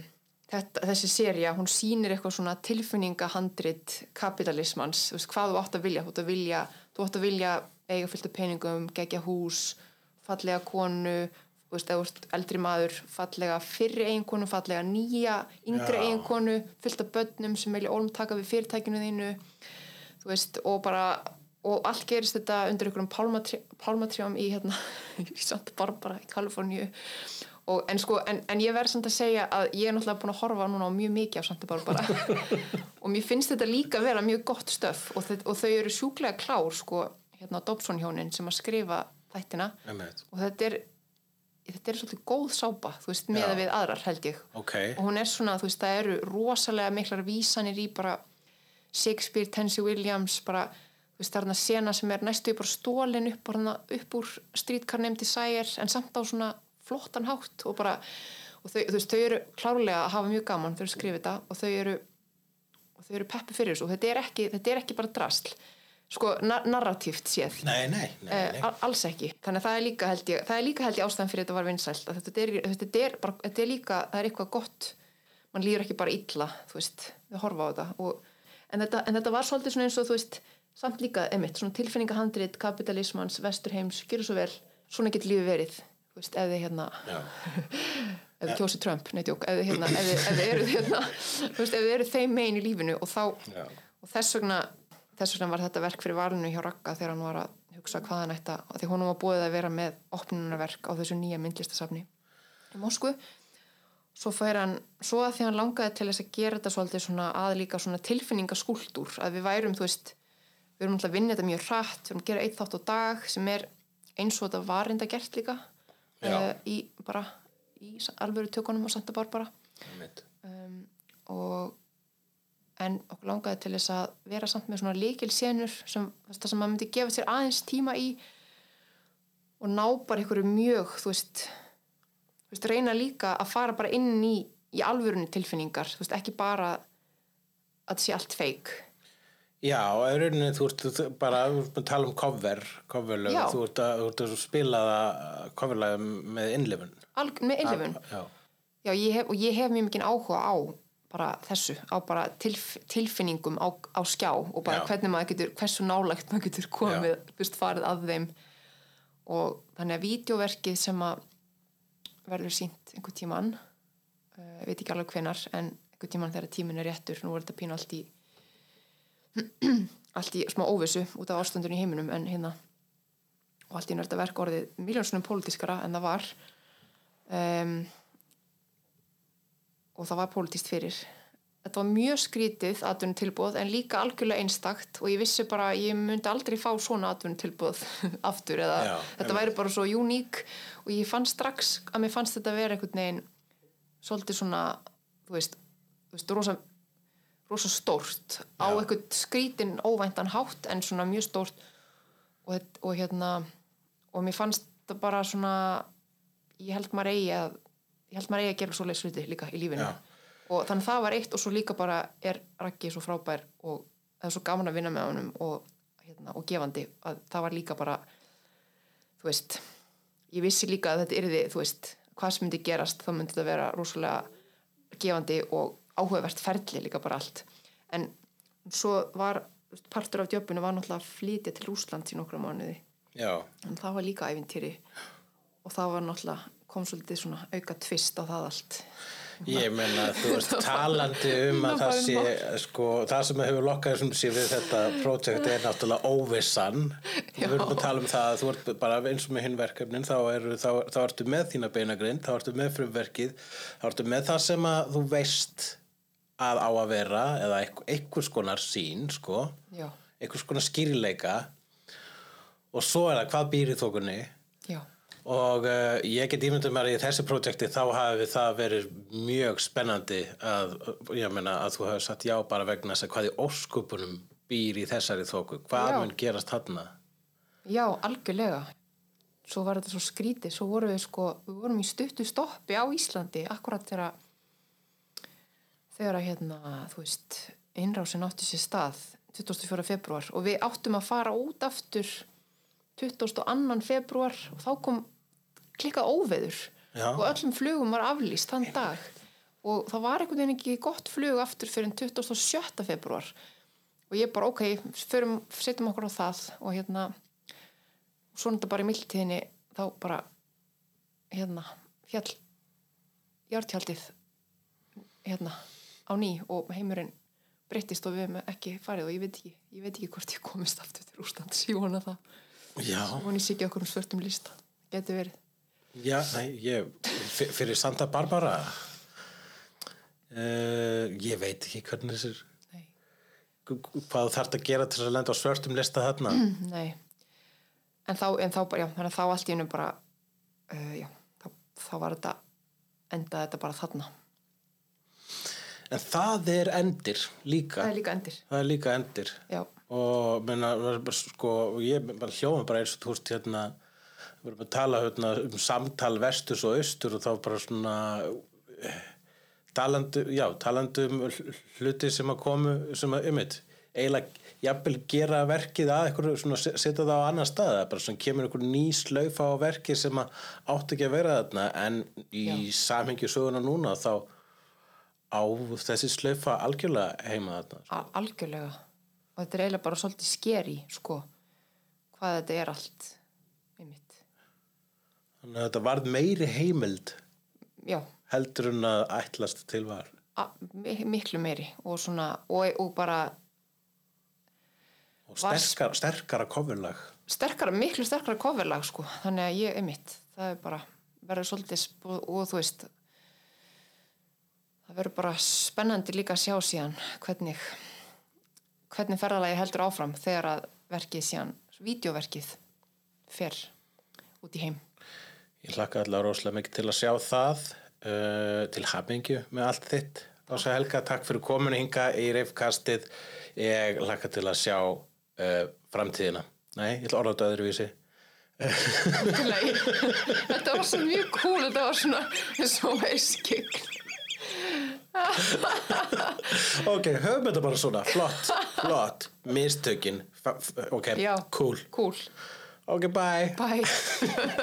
Speaker 5: þetta, þessi seria, hún sýnir eitthvað svona tilfinningahandrit kapitalismans, þú veist, hvað þú átt að vilja. Þú átt að vilja, þú átt að vilja eiga fullt af peningum, gegja hús fallega konu. Þú veist, eða eldri maður, fallega fyrri eiginkonu, fallega nýja yngri
Speaker 1: Já.
Speaker 5: eiginkonu, fullt af börnum sem vilja ólum taka við fyrirtækinu þínu. Þú veist, og bara og allt gerist þetta undir einhverjum pálmatrjám í hérna í Santa Barbara í Kaliforníu. Og, en, sko, en, en ég verð samt að segja að ég er náttúrulega búin að horfa núna á mjög mikið af Santa Barbara. Og mér finnst þetta líka vera mjög gott stöf. Og, og þau eru sjúklega klár sko, hérna Dobson hjónin sem að skrifa þættina.
Speaker 1: Einmitt.
Speaker 5: og þetta er þetta er svolítið góð sápa, þú veist, meða við aðrar held ég.
Speaker 1: Ok.
Speaker 5: og hún er svona, þú veist, það eru rosalega miklar vísanir í bara Shakespeare, Tennessee Williams bara, það er þarna sena sem er næstu bara stólin upp, upp úr Named Desire en samt á svona flottan hátt og bara, og þau, veist, þau eru klárlega að hafa mjög gaman þau eru að skrifa þetta og þau eru og þau eru peppi fyrir þessu. Og þetta er ekki, þetta er ekki bara drasl. Sko, nar narratíft séð.
Speaker 1: Nei, nei, nei,
Speaker 5: Eh, alls ekki, þannig að það er líka held ég það er líka held ég ástæðan fyrir þetta var vinsælt þetta er, þetta er, bara, þetta er líka það er eitthvað gott, mann líður ekki bara illa þú veist, við horfa á þetta. Og, en, þetta, en þetta var svolítið svona eins og þú veist samt líka, emitt, svona tilfinningahandrit kapitalismans, vesturheims, gjör svo vel svona getur lífið verið þú veist, ef þið hérna ef þið kjósi Trump, neittjók ef þið hérna, ef þið, ef þið eru hérna þú veist, ef þið eru þeim megin í lífinu og þá
Speaker 1: Já.
Speaker 5: og þess vegna þess vegna var þetta verk fyrir valinu hjá Ragga þegar hann var að hugsa hvað hann ætti að því honum var búið að vera með opnunarverk á þessu nýja myndlistasafni í Moskvu. Svo fær hann, svo að því hann langaði til þess að gera þetta svolítið svona að líka svona tilfinningaskúltúr, að við værum þú veist, við erum alltaf að vinna þetta mjög hratt við erum að gera eitt þátt á dag sem er eins og þetta var reynda gert líka uh, í bara í alvöru tökunum á Santa Barbara.
Speaker 1: Einmitt.
Speaker 5: og en okkur langaði til þess að vera samt með svona líkil senur sem, sem maður myndi gefa sér aðeins tíma í og ná bara einhverju mjög þú veist, þú veist reyna líka að fara bara inn í, í alvörunni tilfinningar, þú veist ekki bara að það sé allt feik
Speaker 1: Já, rauninni þú ert bara, að tala um cover, coverlög, þú ert að, að spila það coverlög með innlifun.
Speaker 5: Alg, með innlifun?
Speaker 1: Já,
Speaker 5: Já, ég hef, og ég hef mjög mikið áhuga á bara þessu, á bara tilf, tilfinningum á, á skjá og bara
Speaker 1: Já.
Speaker 5: hvernig maður getur, hversu nálægt maður getur komið, þú veist, farið að þeim. Og þannig að vídeoverkið sem að verður sínt einhver tíman uh, veit ekki alveg hvenar en einhver tíman þegar tíminn er réttur nú er þetta pínu allt í allt í smá óvissu út af ástandun í heiminum en hérna og allt í þetta verk orðið miljónsunum pólitískara en það var. Um, og það var pólitíst fyrir. Þetta var mjög skrítið atvinnu tilbúð en líka algjörlega einstakt og ég vissi bara ég myndi aldrei fá svona atvinnu tilbúð aftur eða
Speaker 1: Já,
Speaker 5: þetta væri bara svo uník og ég fann strax að mér fannst þetta vera einhvern veginn svolítið svona þú veist, þú veist rosa, rosa stórt á
Speaker 1: Já.
Speaker 5: einhvern skrítin óvæntan hátt en svona mjög stórt og, og hérna og mér fannst það bara svona ég held maður eigi að ég held maður eigi að gera svoleiðis hluti líka í lífinu
Speaker 1: Já.
Speaker 5: og þannig það var eitt og svo líka bara er Raggi svo frábær og það er svo gaman að vinna með honum og, hérna, og gefandi að það var líka bara þú veist ég vissi líka að þetta yrði, þú veist hvað sem myndi gerast, þá myndi þetta vera rosalega gefandi og áhugavert ferli líka bara allt. En svo var partur af djöpunum var náttúrulega að flytja til Rúsland í nokkra mánuði.
Speaker 1: Já,
Speaker 5: en það var líka æfintýri og það var náttúrulega kom svolítið svona auka tvist á það allt.
Speaker 1: Ég menna þú veist talandi um að það sé sko, það sem hefur lokkað sem sé við þetta projekt er náttúrulega óvissan. Við verðum að tala um það að þú ert bara eins og með hinn verkefnin þá, er, þá, þá ertu með þína beinagrind, þá ertu með frumverkið þá ertu með það sem að þú veist að á að vera eða einhver- einhvers konar sín sko, einhvers konar skýrleika. Og svo er það hvað býr í þokunni?
Speaker 5: Já,
Speaker 1: og uh, ég get ímyndum að í þessu projekti þá hafi það verið mjög spennandi að, meina, að þú hefur sagt já bara vegna þess að hvað í óskupunum býr í þessari þóku, hvað mun gerast þarna?
Speaker 5: Já, algjörlega. Svo var þetta svo skrítið. Svo vorum við sko, við vorum í stuttu stoppi á Íslandi akkurat þegar þegar að hérna, þú veist innrásin átti sér stað 24. februar og við áttum að fara út aftur 22. februar og þá kom klikkað óveður
Speaker 1: Já.
Speaker 5: og öllum flugum var aflýst þann dag og það var einhvern veginn ekki gott flug aftur fyrir 27. februar og ég bara ok, förum, setjum okkur á það og hérna svo þetta bara í mildtíðinni þá bara hérna fjall jartjaldið hérna á ný og heimurinn breyttist og við hefum ekki farið og ég veit ekki, ég veit ekki hvort ég komist aftur til Úslands, ég vona það.
Speaker 1: Já,
Speaker 5: ég sé ekki okkur um svörtum lista. Geti verið.
Speaker 1: Já, nei, ég, fyr- fyrir Santa Barbara uh, ég veit ekki hvernig þessir hvað þú þarft að gera til að lenda á svörtum lista þarna?
Speaker 5: Nei. En, þá, en þá, bara- já, þannig að þá allt í hennu bara uh, já, þá, þá var þetta endaði þetta bara þarna
Speaker 1: en það er endir líka.
Speaker 5: Það er líka endir.
Speaker 1: Það er líka endir.
Speaker 5: Já,
Speaker 1: og menna, sko, ég hljóma bara eins og þú veist hérna við erum að tala hérna, um samtal vestus og austur og þá bara svona eh, talandi, já, talandi um hl- hluti sem að komu sem að, um eiginlega jafnvel gera verkið að eitthvað svona se- setja það á annan stað, bara svona kemur einhver ný slaufa á verkið sem að átt ekki að vera þarna. En í samhengi söguna núna þá á þessi slaufa algjörlega heima þarna
Speaker 5: a- algjörlega. Og þetta er eiginlega bara svolítið skeri sko, hvað þetta er allt einmitt.
Speaker 1: Þannig að þetta varð meiri heimild
Speaker 5: já,
Speaker 1: heldur en að ætlast til var.
Speaker 5: a, mi- miklu meiri og svona, og, og bara
Speaker 1: Og
Speaker 5: Var-
Speaker 1: sterkara, kofurlag.
Speaker 5: sterkara, miklu sterkara coverlag sko, þannig að ég einmitt það er bara, verður svolítið og þú veist það verður bara spennandi líka að sjá síðan hvernig hvernig ferðalagi heldur áfram þegar að verkið síðan, vídeoverkið fer út í heim
Speaker 1: Ég hlakka allavega rosalega mikið til að sjá það, uh, til hafingju með allt þitt. Ása Helga, takk fyrir kominu hinga í reyfkastið. Ég hlakka til að sjá uh, framtíðina. Nei, ég ætla að orða þetta öðruvísi.
Speaker 5: Þetta var svo mjög cool þetta var svona eins og veiskik
Speaker 1: Ok, höfum þetta bara svona. Flott, flott. Mistökin. Ok,
Speaker 5: Já,
Speaker 1: cool.
Speaker 5: cool,
Speaker 1: Ok, bye.
Speaker 5: bye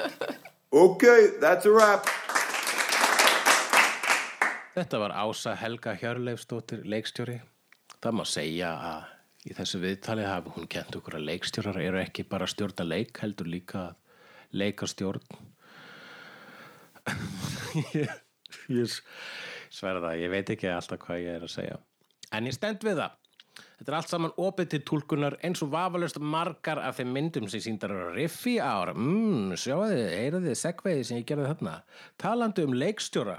Speaker 6: Okay, that's a wrap.
Speaker 1: Þetta var Ása Helga Hjörleifsdóttir, leikstjóri. Það má segja að í þessu viðtali hafi hún kent okkur að leikstjórar eru ekki bara að stjórna leik, heldur líka að leika stjórn. ég, ég sverða ég veit ekki alltaf hvað ég er að segja. En ég stend við það. Þetta er allt saman opið til tólkunar eins og vafalust margar af þeim myndum sem síndar riffi ár. Mmm, sjáðu þið, heyrðu þið segveiði sem ég gerði þarna. Talandi um leikstjóra.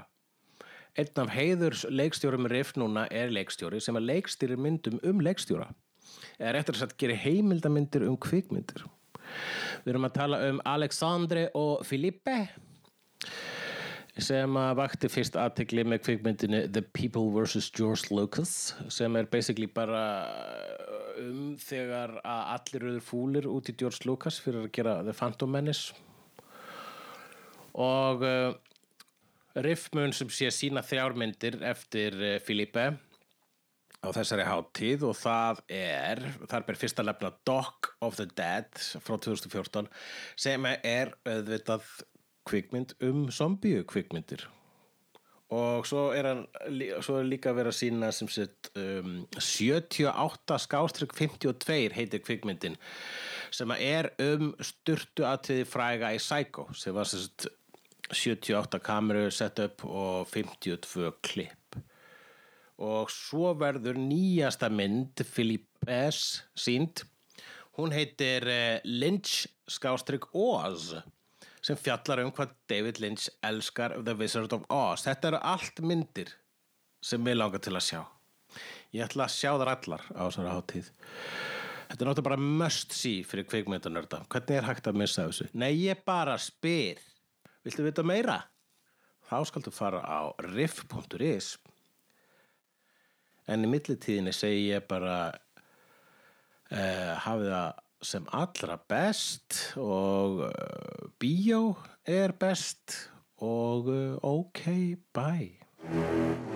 Speaker 1: Einn af heiðurs leikstjórum riff núna er leikstjóri sem að leikstýrir myndum um leikstjóra. Eða réttur að gerir heimildamindir um kvikmyndir. Við erum að tala um Alexandre og Filipe sem að vakti fyrst aðtekli með kvikmyndinu The People vs. George Lucas sem er basically bara um þegar að allir auður fúlir út í George Lucas fyrir að gera The Phantom Menace og uh, Riffmun sem sé sína þrjármyndir eftir uh, Filipe á þessari hátíð og það er, þar ber fyrsta lefna Dock of the Dead frá 2014 sem er auðvitað kvikmynd um zombíu kvikmyndir. Og svo er, hann, svo er líka verið að sína sem sett um, 78 skástrygg 52 heitir kvikmyndin sem er um styrtu aðtriði fræga í Psycho sem var sem sett 78 kameru setup og 52 klipp. Og svo verður nýjasta mynd Philippes sínd hún heitir uh, Lynch skástrygg Oz sem fjallar um hvað David Lynch elskar The Wizard of Oz. Þetta eru allt myndir sem við langar til að sjá. Ég ætla að sjá þar allar á þessari hátíð. Þetta er náttúrulega bara must see fyrir kvikmyndanörda. Hvernig er hægt að missa þessu? Nei, ég bara spyr. Viltu vita meira? þá skaldu fara á riff.is en í millitíðinni segi ég bara uh, hafið það sem allra best og uh, bíó er best og uh, ok, bye